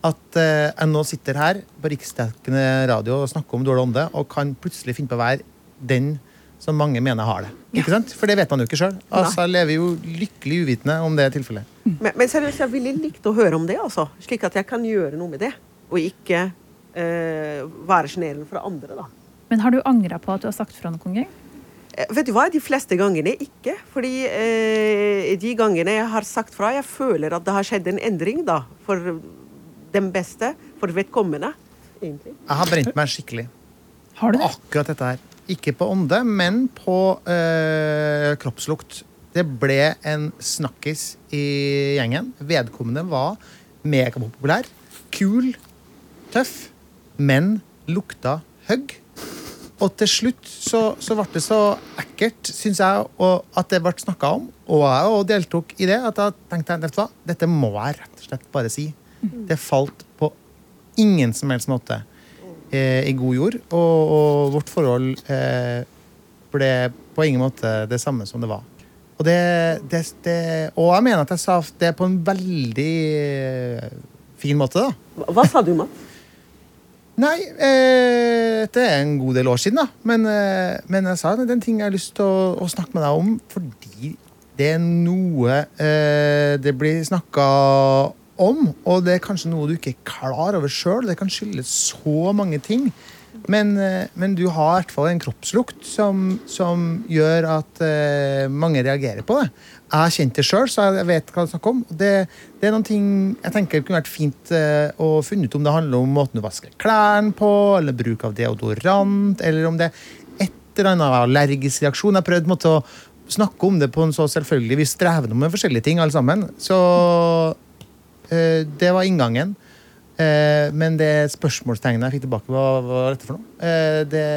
E: at eh, jeg nå sitter her på riksdekkende radio og snakker om dårlig ånde, og kan plutselig finne på å være den som mange mener har det. Ikke sant? For det vet man jo ikke sjøl. Altså, jeg lever jo lykkelig uvitende om det tilfellet.
F: Men, men seriøst, jeg ville likt å høre om det, altså. Slik at jeg kan gjøre noe med det. Og ikke eh, være sjenerende for andre, da.
C: Men har du angra på at du har sagt fra noen gang?
F: Eh, Vet du hva, De fleste gangene ikke. Fordi eh, de gangene jeg har sagt fra, jeg føler at det har skjedd en endring da, for den beste, for vedkommende. egentlig.
E: Jeg har brent meg skikkelig.
C: Har du det?
E: Akkurat dette her. Ikke på ånde, men på eh, kroppslukt. Det ble en snakkis i gjengen. Vedkommende var megapopulær, kul, tøff, men lukta høgg. Og til slutt så, så ble det så ekkelt, syns jeg, og at det ble snakka om, og jeg deltok i det, at jeg tenkte vet du hva, dette må jeg rett og slett bare si. Det falt på ingen som helst måte eh, i god jord, og, og vårt forhold eh, ble på ingen måte det samme som det var. Og, det, det, det, og jeg mener at jeg sa det på en veldig eh, fin måte, da.
F: Hva, hva sa du, Mats?
E: Nei, eh, det er en god del år siden, da. Men, eh, men jeg sa det er en ting jeg har lyst til å, å snakke med deg om, fordi det er noe eh, det blir snakka om, og det er kanskje noe du ikke er klar over sjøl. Det kan skyldes så mange ting. Men, eh, men du har i hvert fall en kroppslukt som, som gjør at eh, mange reagerer på det. Jeg har kjent det sjøl, så jeg vet hva det er snakk om. Det, det er noen ting jeg tenker kunne vært fint eh, å finne ut om det handler om måten du vasker klærne på, eller bruk av deodorant, eller om det er et eller annet allergisk reaksjon. Jeg har prøvd måte, å snakke om det på en så selvfølgelig Vi strever med forskjellige ting, alle sammen. Så eh, det var inngangen. Eh, men det spørsmålstegnet jeg fikk tilbake, hva var dette for noe? Det,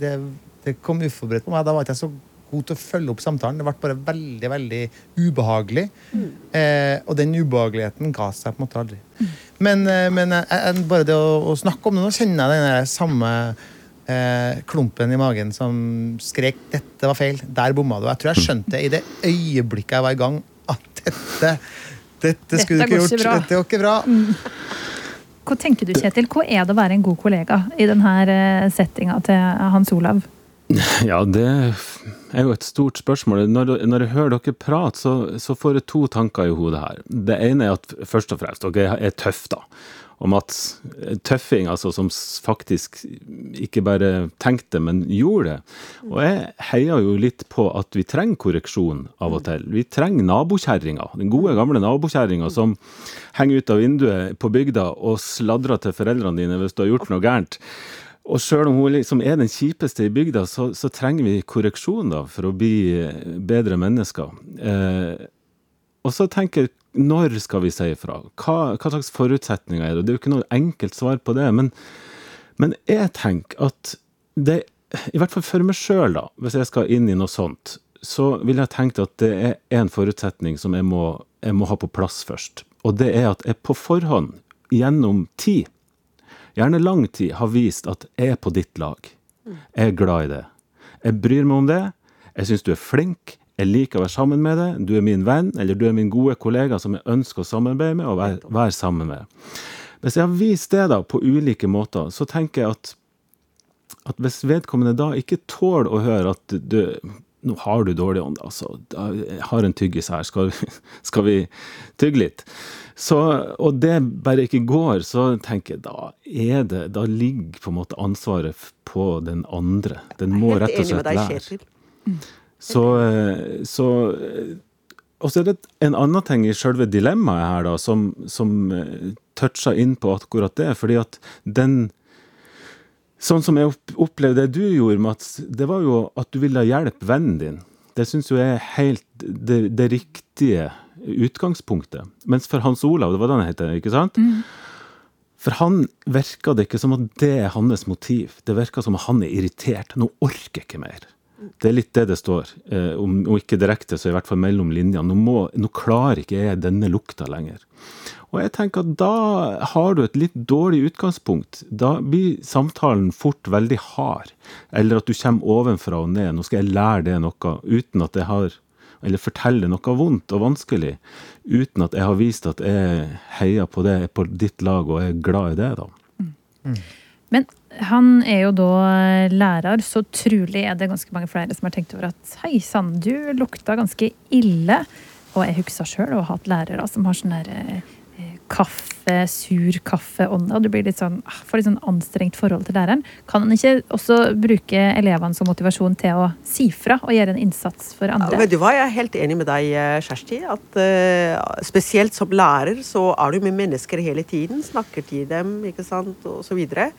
E: det det kom uforberedt på meg. Da var ikke jeg så god til å følge opp samtalen. Det ble bare veldig, veldig ubehagelig. Eh, og den ubehageligheten ga seg på en måte aldri. Men, eh, men eh, eh, bare det å, å snakke om det, nå kjenner jeg den samme eh, klumpen i magen som skrek 'dette var feil', der bomma du. Jeg tror jeg skjønte i det øyeblikket jeg var i gang, at dette dette skulle du
C: Dette
E: ikke
C: ikke
E: gjort.
C: bra.
E: Dette går ikke bra.
C: Hva tenker du, Kjetil? Hva er det å være en god kollega i denne settinga til Hans Olav?
D: Ja, det er jo et stort spørsmål. Når, når jeg hører dere prate, så, så får jeg to tanker i hodet her. Det ene er at først og fremst, dere er tøffe, da. Om at tøffing, altså som faktisk ikke bare tenkte, men gjorde det. Og jeg heier jo litt på at vi trenger korreksjon av og til. Vi trenger nabokjerringa. Den gode, gamle nabokjerringa som henger ut av vinduet på bygda og sladrer til foreldrene dine hvis du har gjort noe gærent. Og sjøl om hun liksom er den kjipeste i bygda, så, så trenger vi korreksjon da, for å bli eh, bedre mennesker. Eh, og så tenker jeg, når skal vi si ifra? Hva, hva slags forutsetninger er det? Det er jo ikke noe enkelt svar på det. Men, men jeg tenker at det, i hvert fall for meg sjøl, da, hvis jeg skal inn i noe sånt, så vil jeg tenke at det er en forutsetning som jeg må, jeg må ha på plass først. Og det er at jeg på forhånd, gjennom tid, gjerne lang tid, har vist at jeg er på ditt lag. Jeg er glad i det. Jeg bryr meg om det. Jeg syns du er flink. Jeg liker å være sammen med deg. Du er min venn, eller du er min gode kollega som jeg ønsker å samarbeide med og være, være sammen med. Hvis jeg har vist det da på ulike måter, så tenker jeg at, at hvis vedkommende da ikke tåler å høre at du nå har du dårlig ånd, altså. Jeg har en tyggis her, skal, *laughs* skal vi tygge litt? Så, og det bare ikke går, så tenker jeg da er det Da ligger på en måte ansvaret på den andre. Den må rett og slett lære. Så, så Og så er det en annen ting i selve dilemmaet her, da, som, som eh, toucher inn på akkurat det. Fordi at den Sånn som jeg opplevde det du gjorde, Mats, det var jo at du ville hjelpe vennen din. Det syns jo jeg er helt det, det riktige utgangspunktet. Mens for Hans Olav, det var det han het, ikke sant? For han virka det ikke som at det er hans motiv. Det virka som at han er irritert. Nå orker jeg ikke mer. Det er litt det det står. Eh, om, om ikke direkte, så i hvert fall mellom linjene. Nå, må, nå klarer ikke jeg denne lukta lenger. Og jeg tenker at da har du et litt dårlig utgangspunkt. Da blir samtalen fort veldig hard. Eller at du kommer ovenfra og ned. Nå skal jeg lære det noe uten at jeg har Eller fortelle noe vondt og vanskelig uten at jeg har vist at jeg heier på det, er på ditt lag og er glad i det, da.
C: Men han er jo da lærer, så trolig er det ganske mange flere som har tenkt over at hei sann, du lukta ganske ille. Og jeg husker sjøl å ha hatt lærere som har sånn der eh, kaffe, sur kaffeånde, og du blir litt sånn, ah, får litt sånn anstrengt forhold til læreren. Kan han ikke også bruke elevene som motivasjon til å si fra og gjøre en innsats for
F: Ja,
C: andre?
F: vet du hva, Jeg er helt enig med deg, eh, Kjersti. at uh, Spesielt som lærer så er du med mennesker hele tiden. Snakker til dem, ikke sant, og så videre.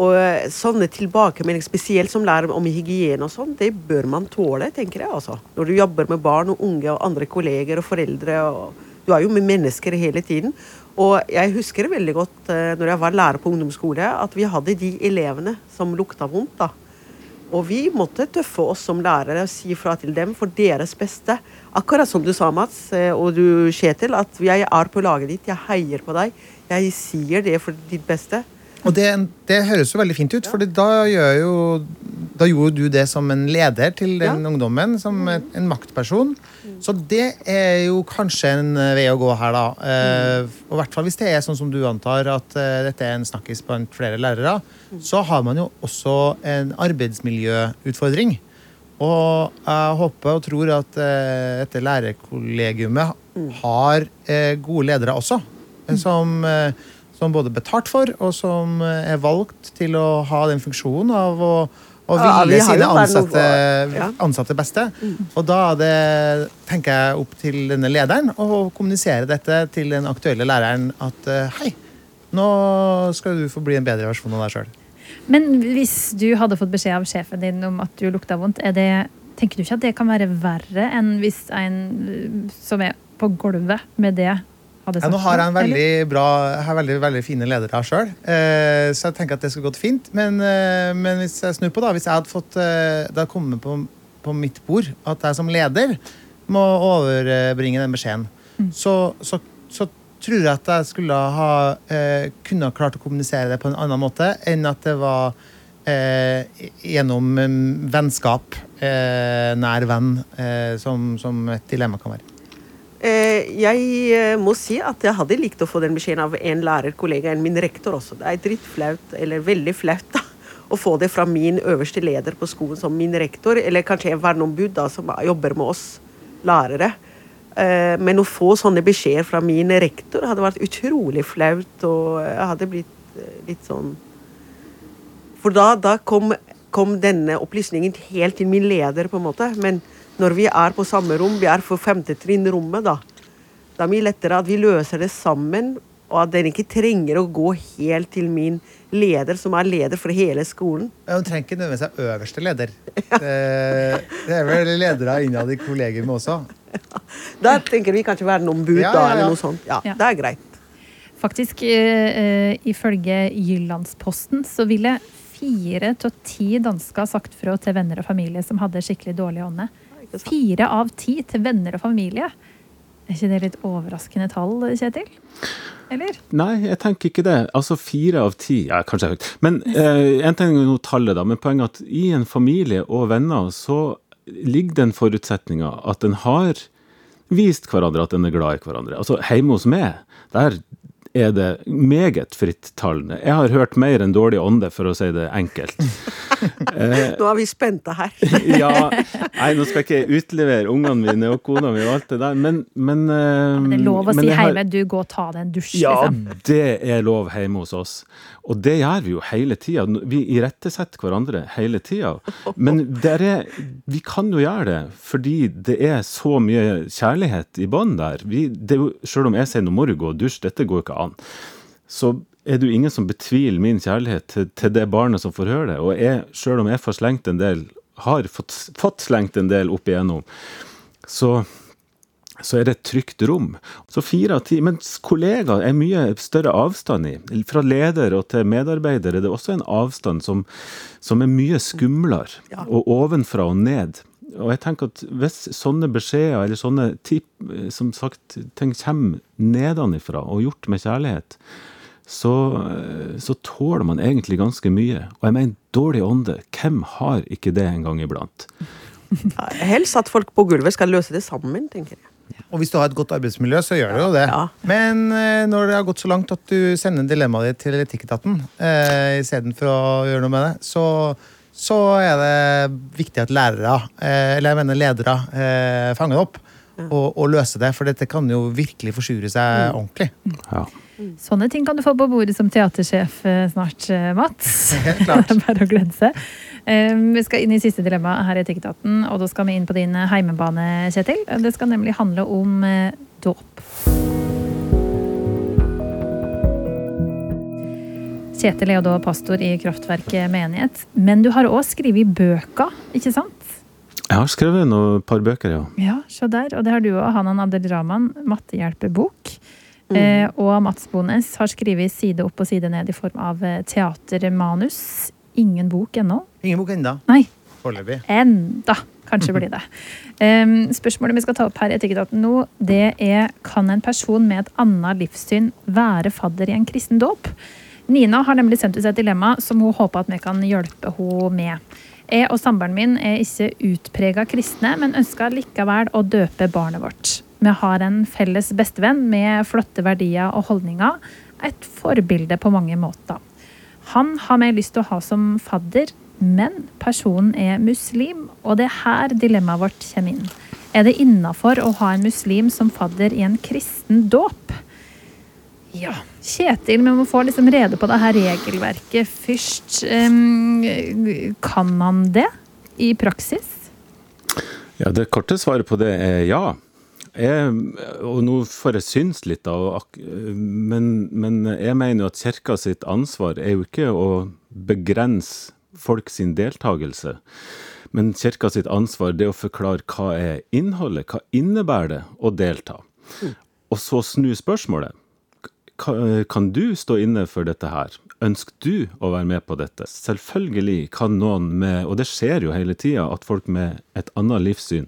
F: Og sånne tilbakemeldinger, spesielt som lærer om hygiene og sånn, det bør man tåle, tenker jeg. altså. Når du jobber med barn og unge og andre kolleger og foreldre. og Du er jo med mennesker hele tiden. Og jeg husker veldig godt eh, når jeg var lærer på ungdomsskole, at vi hadde de elevene som lukta vondt. da. Og vi måtte tøffe oss som lærere og si fra til dem for deres beste. Akkurat som du sa, Mats, eh, og du, Kjetil, at jeg er på laget ditt, jeg heier på deg. Jeg sier det for ditt beste.
E: Og det, det høres jo veldig fint ut, for da, da gjorde du det som en leder til den
F: Ja.
E: ungdommen, som en, en maktperson. Så det er jo kanskje en eh, vei å gå her, da. Eh, og i hvert fall hvis det er sånn som du antar, at eh, dette er en snakkis blant flere lærere, så har man jo også en arbeidsmiljøutfordring. Og jeg håper og tror at eh, dette lærerkollegiumet har eh, gode ledere også. eh, Som, eh, som både betalt for, og som eh, er valgt til å ha den funksjonen av å, å
F: Ja, vi
E: ville
F: har
E: sine ansatte,
F: ja.
E: ansatte beste. Og da er det, tenker jeg, opp til denne lederen å kommunisere dette til den aktuelle læreren at eh, hei, nå skal du få bli en bedre versjon av deg sjøl.
C: Men hvis du hadde fått beskjed av sjefen din om at du lukta vondt, er det, tenker du ikke at det kan være verre enn hvis en uh, som er på gulvet med det, hadde sagt.
E: Ja, nå har jeg en veldig bra Jeg har veldig, veldig fine ledere sjøl, eh, så jeg tenker at det skulle gått fint. Men, eh, men hvis jeg snur på, da Hvis jeg hadde fått eh, Det hadde kommet på, på mitt bord at jeg som leder må overbringe den beskjeden, så, så, så tror jeg at jeg skulle ha eh, kunne ha klart å kommunisere det på en annen måte enn at det var eh, gjennom mm, vennskap, eh, nær venn, eh, som, som et dilemma kan være.
F: Eh, jeg eh, må si at jeg hadde likt å få den beskjeden av en lærerkollega enn min rektor også. Det er drittflaut, eller veldig flaut, da, å få det fra min øverste leder på skolen som min rektor, eller kanskje en verneombud da, som jobber med oss lærere. Eh, men å få sånne beskjeder fra min rektor hadde vært utrolig flaut, og jeg hadde blitt litt sånn For da, da kom, kom denne opplysningen helt til min leder, på en måte. Men når vi er på samme rom, vi er på femte trinn rommet, da. Det er mye lettere at vi løser det sammen, og at den ikke trenger å gå helt til min leder, som er leder for hele skolen.
E: Ja, Hun trenger ikke nødvendigvis være øverste leder. Det, det er vel ledere innad i kollegiet også. *laughs*
F: Der tenker vi kanskje verneombud,
E: Ja,
F: da,
E: ja, da,
F: eller noe sånt. Ja,
C: Ja.
F: det er greit.
C: Faktisk, eh, ifølge Jyllandsposten, så ville fire av ti dansker sagt fra til venner og familie som hadde skikkelig dårlig ånde. Fire av ti til venner og familie. Er ikke det litt overraskende tall, Kjetil? Eller?
D: Nei, jeg tenker ikke det. Altså fire av ti ja, Kanskje høyt. Men eh, en ting er nå tallet, da. Men poenget er at i en familie og venner så ligger den forutsetninga at en har vist hverandre at en er glad i hverandre. Altså hjemme hos meg, der er det meget frittalende. Jeg har hørt mer enn dårlig ånde, for å si det enkelt. *laughs*
F: Nå er vi spente her. *laughs*
D: Ja, nei, nå skal ikke jeg utlevere ungene mine og kona mi og alt det der, men Men, eh,
C: Det er lov å si
D: jeg har-
C: hjemme du gå og ta deg en dusj,
D: Ja,
C: liksom.
D: det er lov hjemme hos oss. Og det gjør vi jo hele tida. Vi irettesetter hverandre hele tida. Men er, vi kan jo gjøre det, fordi det er så mye kjærlighet i bånn der. Vi, jo, selv om jeg sier nå må du gå og dusje, dette går ikke an, så er det jo ingen som betviler min kjærlighet til, til det barnet som får høre det. Og jeg, selv om jeg får slengt en del, har fått, fått slengt en del opp igjennom, så så er det et trygt rom. Så fire av ti. Mens kollegaer er mye større avstand i. Fra leder og til medarbeider er det også en avstand som, som er mye skumlere. Og ovenfra og ned. Og jeg tenker at hvis sånne beskjeder eller sånne tip, som sagt, ting kommer nedenifra og gjort med kjærlighet, så, eh, så tåler man egentlig ganske mye. Og jeg mener, dårlig ånde, hvem har ikke det en gang iblant?
F: Helst at folk på gulvet skal løse det sammen, tenker jeg.
E: Og hvis du har et godt arbeidsmiljø, så gjør du jo det.
F: Ja.
E: Men eh, når det har gått så langt at du sender dilemmaet ditt til Etikketaten eh, istedenfor å gjøre noe med det, så, så er det viktig at lærere, eh, eller jeg mener ledere, eh, fanger det opp og, og løser det. For dette kan jo virkelig forsure seg ordentlig.
D: Ja.
C: Sånne ting kan du få på bordet som teatersjef eh, snart, eh, Mats.
E: Helt klart. *laughs*
C: Bare å glede seg. Eh, Vi skal inn i siste dilemma her i Etikketaten, og da skal vi inn på din heimebane, Kjetil. Det skal nemlig handle om eh, dåp. Kjetil er jo da pastor i Kraftverket menighet, men du har òg skrevet bøker, ikke sant?
D: Jeg har skrevet noen par bøker, ja.
C: Ja, se der. Og det har du òg. Hanan Abdelrahman, mattehjelpebok. Eh, og Mats Bones har skrevet side opp og side ned i form av eh, teatermanus. Ingen bok ennå.
E: Ingen bok ennå. Foreløpig.
C: enda. Kanskje blir det. *laughs* Um, spørsmålet vi skal ta opp her Etikketaten nå, det er kan en person med et annet livssyn være fadder i en kristen dåp? Nina har nemlig sendt ut et dilemma som hun håper at vi kan hjelpe henne med. Jeg og samboeren min er ikke utprega kristne, men ønsker likevel å døpe barnet vårt. Vi har en felles bestevenn med flotte verdier og holdninger. Et forbilde på mange måter. Han har vi lyst til å ha som fadder, men personen er muslim, og det er her dilemmaet vårt kommer inn. Er det innafor å ha en muslim som fadder i en kristen dåp? Ja. Kjetil, vi må få liksom rede på det her regelverket først. Kan man det i praksis?
D: Ja, Det korte svaret på det er ja. Jeg, og nå får jeg synes litt, da, men, men jeg mener jo at kirka sitt ansvar er jo ikke å begrense folk sin deltakelse. Men kirka sitt ansvar det er å forklare hva er innholdet, hva innebærer det å delta. og så snu spørsmålet. Kan du stå inne for dette her? Ønsker du å være med på dette? Selvfølgelig kan noen med, og det skjer jo hele tida, at folk med et annet livssyn,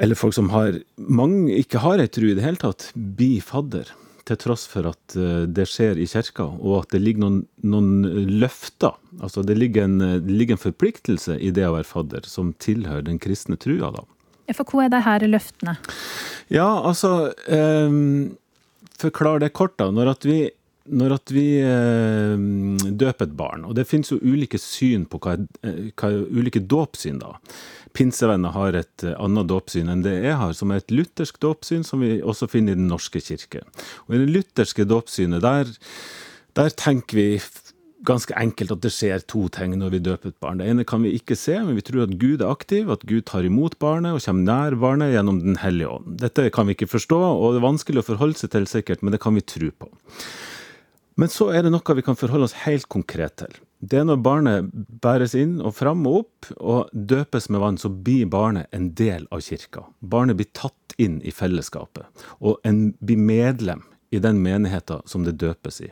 D: eller folk som har, mange ikke har ei tru i det hele tatt, blir fadder. Til tross for at eh, det skjer i kirka, og at det ligger noen, noen løfter. Altså det ligger, en, det ligger en forpliktelse i det å være fadder, som tilhører den kristne trua, da.
C: For hva er de her løftene?
D: Ja, altså eh, Forklar det kort, da. Når at vi, når at vi eh, døper et barn, og det finnes jo ulike syn på hva, eh, hva ulike dåpssyn, da. Pinsevenner har et eh, annet dåpssyn enn det jeg har, som er et luthersk dåpssyn, som vi også finner i Den norske kirke. Og I det lutherske dåpssynet, der, der tenker vi ganske enkelt at det skjer to ting når vi døper et barn. Det ene kan vi ikke se, men vi tror at Gud er aktiv, at Gud tar imot barnet og kommer nær barnet gjennom Den hellige ånd. Dette kan vi ikke forstå, og det er vanskelig å forholde seg til sikkert, men det kan vi tro på. Men så er det noe vi kan forholde oss helt konkret til. Det er når barnet bæres inn og fram og opp og døpes med vann, så blir barnet en del av kirka. Barnet blir tatt inn i fellesskapet, og en blir medlem i den menigheten som det døpes i.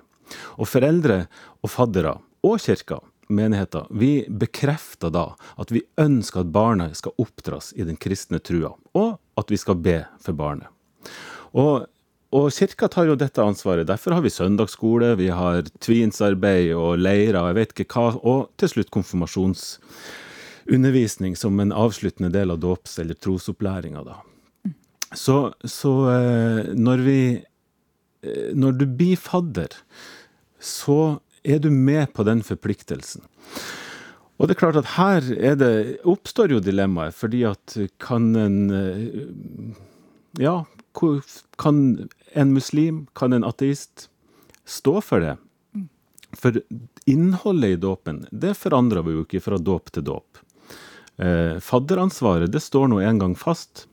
D: Og foreldre og faddere og kirka, menigheter, vi bekrefter da at vi ønsker at barnet skal oppdras i den kristne trua, og at vi skal be for barnet. Og, og kirka tar jo dette ansvaret. Derfor har vi søndagsskole, vi har tvinsarbeid og leirer, jeg vet ikke hva, og til slutt konfirmasjonsundervisning som en avsluttende del av dåps- eller trosopplæringa, da. Så, så eh, når vi eh, Når du blir fadder, så er du med på den forpliktelsen. Og det er klart at her er det, oppstår jo dilemmaet, fordi at kan en eh, Ja, hvor- kan en muslim, kan en ateist stå for det? For innholdet i dåpen, det forandrer vi jo ikke fra dåp til dåp. Eh, fadderansvaret, det står nå en gang fast.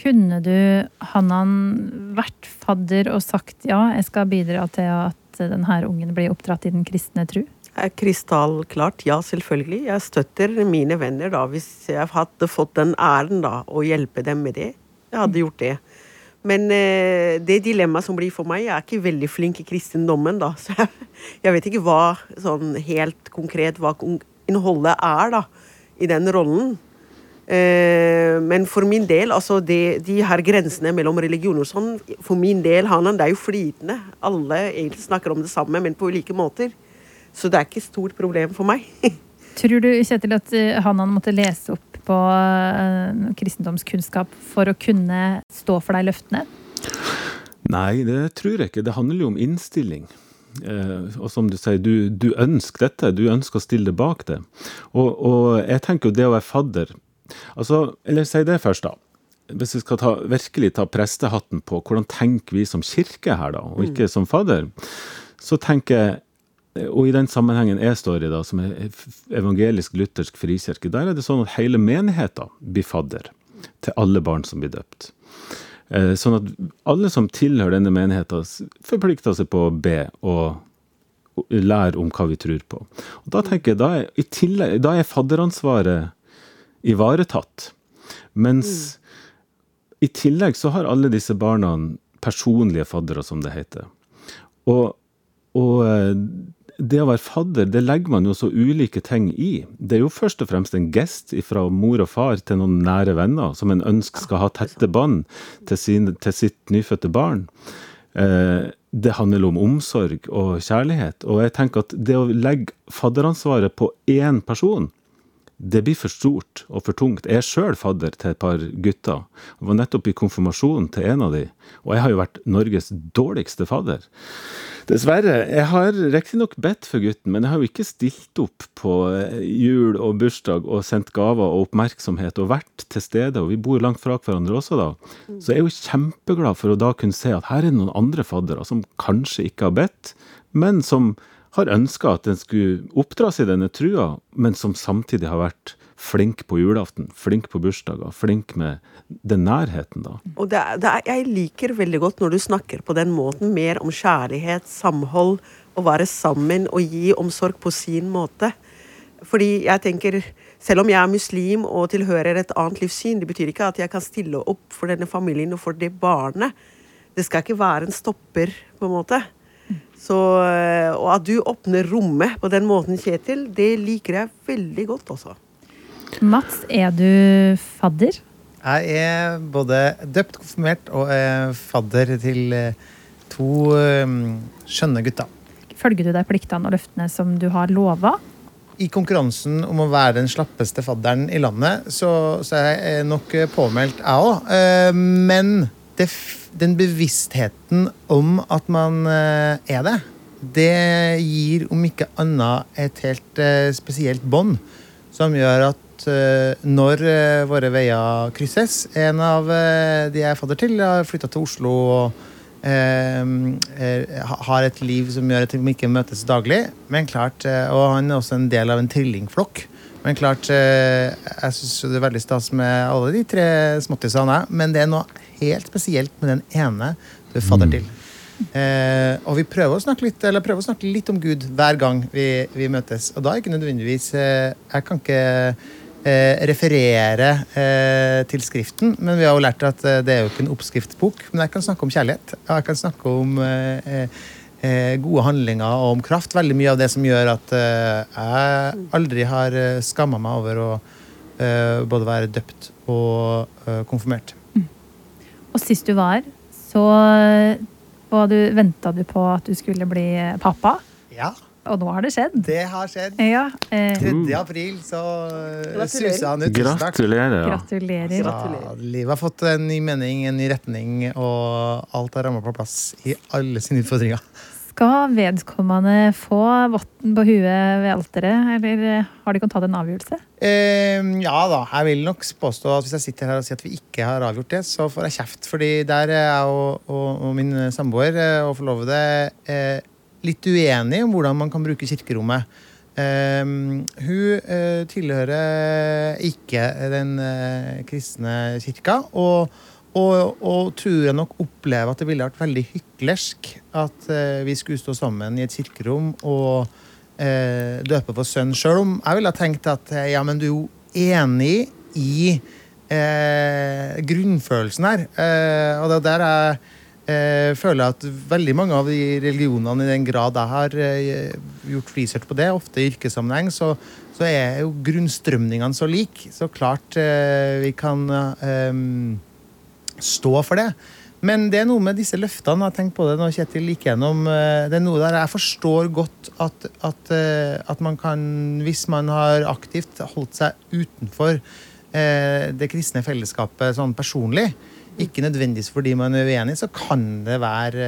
C: Kunne du, Hannan, vært fadder og sagt ja, jeg skal bidra til at denne ungen blir oppdratt i den kristne tru?
F: krystallklart, ja, selvfølgelig. Jeg støtter mine venner da, hvis jeg hadde fått den æren da, å hjelpe dem med det. Jeg hadde gjort det. Men eh, det dilemmaet som blir for meg, jeg er ikke veldig flink i kristendommen, da. *laughs* Så jeg, jeg vet ikke hva sånn helt konkret hva innholdet er, da, i den rollen. Eh, men for min del, altså det, de her grensene mellom religion og sånn, for min del, Hanan, det er jo flytende. Alle egentlig snakker om det samme, men på ulike måter. Så det er ikke et stort problem for meg. *laughs*
C: Tror du, Kjetil, at Hanan måtte lese opp på eh, kristendomskunnskap for å kunne stå for de løftene?
D: Nei, det tror jeg ikke. Det handler jo om innstilling. Eh, og som du sier, du, du ønsker dette, du ønsker å stille deg bak det. Og, og jeg tenker jo det å være fadder Altså, eller si det først, da. Hvis vi skal ta, virkelig ta prestehatten på, hvordan tenker vi som kirke her, da, og ikke som fadder, så tenker jeg og i den sammenhengen jeg står i, da, som er evangelisk-luthersk frikirke, der er det sånn at hele menigheten blir fadder til alle barn som blir døpt. Eh, Sånn at alle som tilhører denne menigheten, forplikter seg på å be og lære om hva vi tror på. Og da tenker jeg, da er, i tillegg, da er fadderansvaret ivaretatt. Mens i tillegg så har alle disse barna personlige faddere, som det heter. Og, og eh, det å være fadder, det legger man jo så ulike ting i. Det er jo først og fremst en gest fra mor og far til noen nære venner, som en ønsker skal ha tette bånd til, sin- til sitt nyfødte barn. Eh, det handler om omsorg og kjærlighet. Og jeg tenker at det å legge fadderansvaret på én person, det blir for stort og for tungt. Jeg er sjøl fadder til et par gutter. Jeg var nettopp i konfirmasjonen til en av de, og jeg har jo vært Norges dårligste fadder. Dessverre. Jeg har riktignok bedt for gutten, men jeg har jo ikke stilt opp på eh, jul og bursdag og sendt gaver og oppmerksomhet og vært til stede, og vi bor langt fra hverandre også da. Så jeg er jo kjempeglad for å da kunne se at her er det noen andre faddere som kanskje ikke har bedt, men som har ønska at den skulle oppdras i denne trua, men som samtidig har vært flink på julaften, flink på bursdager, flink med den nærheten, da.
F: Og det, er- det er, jeg liker veldig godt når du snakker på den måten, mer om kjærlighet, samhold, å være sammen og gi omsorg på sin måte. Fordi jeg tenker, selv om jeg er muslim og tilhører et annet livssyn, det betyr ikke at jeg kan stille opp for denne familien og for det barnet. Det skal ikke være en stopper, på en måte. Så, eh, og at du åpner rommet på den måten, Kjetil, det liker jeg veldig godt, altså.
C: Mats, er du fadder?
E: Jeg er både døpt, konfirmert og er fadder til eh, to eh, skjønne gutter.
C: Følger du deg pliktene og løftene som du har lova?
E: I konkurransen om å være den slappeste fadderen i landet, så, så er jeg nok påmeldt, jeg òg. Men det, den bevisstheten om at man eh, er det, det gir om ikke annet et helt eh, spesielt bånd som gjør at eh, når våre veier krysses En av de jeg er fadder til, har flytta til Oslo og har et liv som gjør at vi ikke møtes daglig. Men klart, Og han er også en del av en trillingflokk. Men klart, eh, jeg syns det er veldig stas med alle de tre småttisene, men det er noe helt spesielt med den ene du er fadder til. Eh, og vi prøver å snakke litt eller prøver å snakke litt om Gud hver gang vi, vi møtes. Og da er ikke nødvendigvis eh, Jeg kan ikke eh, referere eh, til Skriften, men vi har jo lært at eh, det er jo ikke en oppskriftsbok. Men jeg kan snakke om kjærlighet. Og jeg kan snakke om eh, gode handlinger og om kraft. Veldig mye av det som gjør at eh, jeg aldri har uh, skamma meg over å eh, både være døpt og eh, konfirmert.
C: Og sist du var, så var du, venta du på at du skulle bli pappa.
E: Ja,
C: Og nå har det skjedd.
E: det har skjedd.
C: Ja, eh,
E: 3. april så suser han ut.
D: Gratulerer. Ja.
C: gratulerer.
E: Altså, livet har fått en ny mening, en ny retning, og alt har ramma på plass i alle sine utfordringer.
C: Skal vedkommende få votten på huet ved alteret, eller eh, har de kunnet tatt en avgjørelse?
E: Eh, ja da, jeg vil nok påstå at hvis jeg sitter her og sier at vi ikke har avgjort det, så får jeg kjeft. Fordi der er jeg og, og, og min samboer eh, og forlovede eh, litt uenige om hvordan man kan bruke kirkerommet. Eh, hun tilhører ikke den eh, kristne kirka. og og, og tror jeg nok opplever at det ville vært veldig hyklersk at eh, vi skulle stå sammen i et kirkerom og eh, døpe vår sønn. Sjøl om jeg ville tenkt at eh, ja, men du er jo enig i eh, grunnfølelsen her. Eh, og det er der jeg føler at veldig mange av de religionene, i den grad jeg har gjort research på det, ofte i yrkessammenheng, så, så er jo grunnstrømningene så like. Så klart vi kan eh, stå for det. Men det er noe med disse løftene. Jeg tenkt på det når Kjetil gikk gjennom. eh, Det er noe der jeg forstår godt at, at, eh, at man kan, hvis man har aktivt holdt seg utenfor eh, det kristne fellesskapet sånn personlig, ikke nødvendigvis fordi man er uenig, så kan det være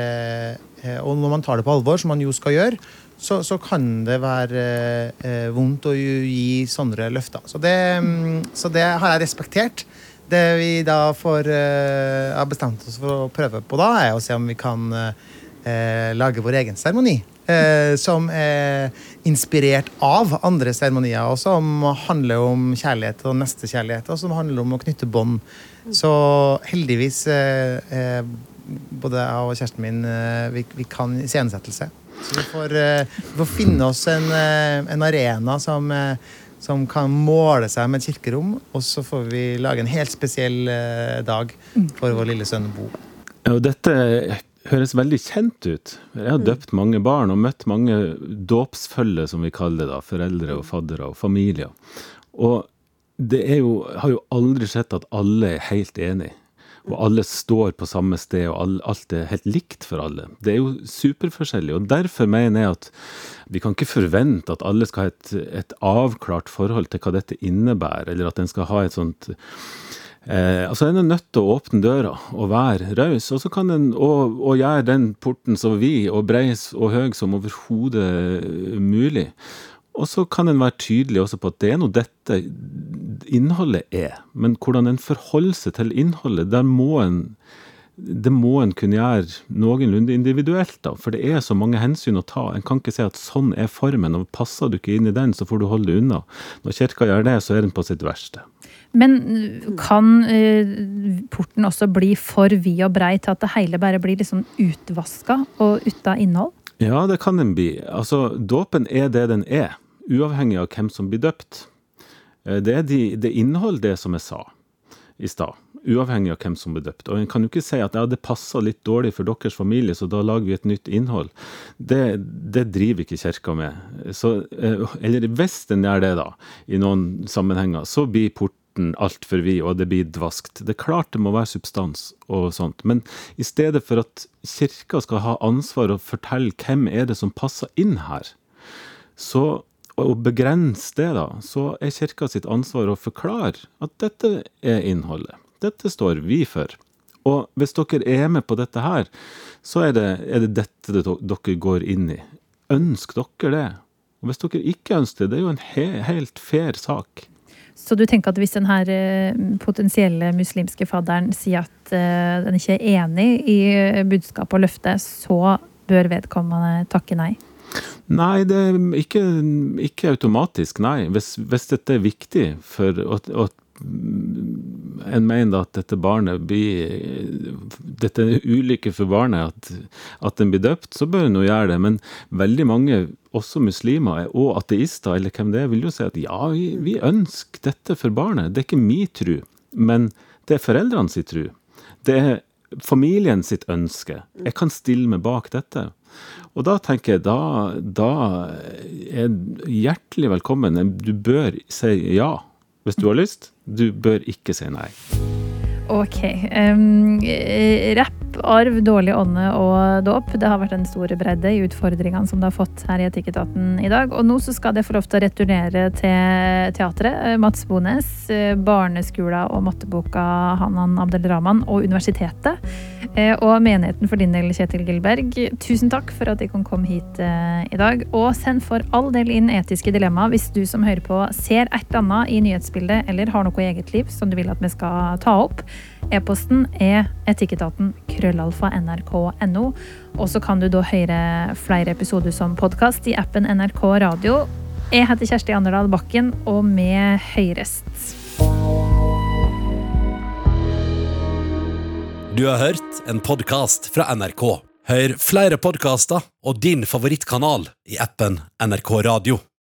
E: Og når man tar det på alvor, som man jo skal gjøre, så, så kan det være vondt å gi sånne løfter. Så det, mm, så det har jeg respektert. Det vi da får uh, har bestemt oss for å prøve på da, er å se om vi kan uh, lage vår egen seremoni. Uh, som er inspirert av andre seremonier, og som handler om kjærlighet og nestekjærlighet, og som handler om å knytte bånd. Så heldigvis, både jeg og kjæresten min, vi, vi kan iscenesettelse. Så vi får, vi får finne oss en, en arena som som kan måle seg med et kirkerom, og så får vi lage en helt spesiell eh, dag for vår lille sønn Bo.
D: Ja, og dette høres veldig kjent ut. Jeg har døpt mange barn og møtt mange dåpsfølge, som vi kaller det, da, foreldre og faddere og familier. Og det er jo, har jo aldri sett at alle er helt enige. Og alle står på samme sted, og alt er helt likt for alle. Det er jo superforskjellig. Og derfor mener jeg at vi kan ikke forvente at alle skal ha et, et avklart forhold til hva dette innebærer, eller at en skal ha et sånt Eh, altså En er nødt til å åpne døra og være raus, og så kan en gjøre den porten så vid og brei og høy som overhodet mulig. Og så kan en være tydelig også på at det er nå dette innholdet er. Men hvordan en forholder seg til innholdet, der må en det må en kunne gjøre noenlunde individuelt, da, for det er så mange hensyn å ta. En kan ikke si at sånn er formen, og passer du ikke inn i den, så får du holde deg unna. Når kirka gjør det, så er den på sitt verste.
C: Men kan eh, porten også bli for vid og brei til at det hele bare blir liksom utvaska og uten innhold?
D: Ja, det kan den bli. Altså, dåpen er det den er, uavhengig av hvem som blir døpt. Eh, Det er de, det innhold, det som jeg sa i stad. uavhengig av hvem som blir døpt. Og en kan jo ikke si at ja, det passer litt dårlig for deres familie, så da lager vi et nytt innhold. Det, det driver ikke kirka med. Så, eh, eller hvis den gjør det, da, i noen sammenhenger, så blir porten altfor vid, og det blir dvaskt. Det er klart det må være substans og sånt, men i stedet for at kirka skal ha ansvar og fortelle hvem er det som passer inn her, så å begrense det, da, så er kirka sitt ansvar å forklare at dette er innholdet. Dette står vi for. Og hvis dere er med på dette her, så er det, er det dette det dere går inn i. Ønsk dere det. Og hvis dere ikke ønsker det, det er jo en he helt fair sak.
C: Så du tenker at hvis den her eh, potensielle muslimske fadderen sier at eh, den ikke er enig i budskapet og løftet, så bør vedkommende takke nei?
D: Nei, det er ikke, ikke automatisk, nei. Hvis, hvis, dette er viktig for at, at en mener at dette barnet blir Dette er en ulykke for barnet, at, at den blir døpt, så bør en jo gjøre det. Men veldig mange, også muslimer og ateister, eller hvem det er, vil jo si at ja, vi, vi ønsker dette for barnet. Det er ikke min tro, men det er foreldrene sin tro. Det er familien sitt ønske. Jeg kan stille meg bak dette. Og da tenker jeg, da, da er hjertelig velkommen. Du bør si ja hvis du har lyst. Du bør ikke si nei.
C: Ok. Um, rapp, arv, dårlig ånde og dåp. Det har vært en stor bredde i utfordringene som det har fått her i Etikketaten i dag. Og nå så skal det få lov til å returnere til teatret. Mats Bones, barneskolen og matteboka Hanan Abdelrahman og universitetet. Eh, og menigheten for din del, Kjetil Gilberg. Tusen takk for at de kan komme hit eh, i dag. Og send for all del inn etiske dilemmaer hvis du som hører på ser et eller annet i nyhetsbildet eller har noe i eget liv som du vil at vi skal ta opp. E-posten er etikketaten krøllalfa nrk.no. Og så kan du da høre flere episoder som podkast i appen NRK Radio. Jeg heter Kjersti Anderdal Bakken, og vi høyrest.
A: Du har hørt en podkast fra NRK. Hør flere podkaster og din favorittkanal i appen NRK Radio.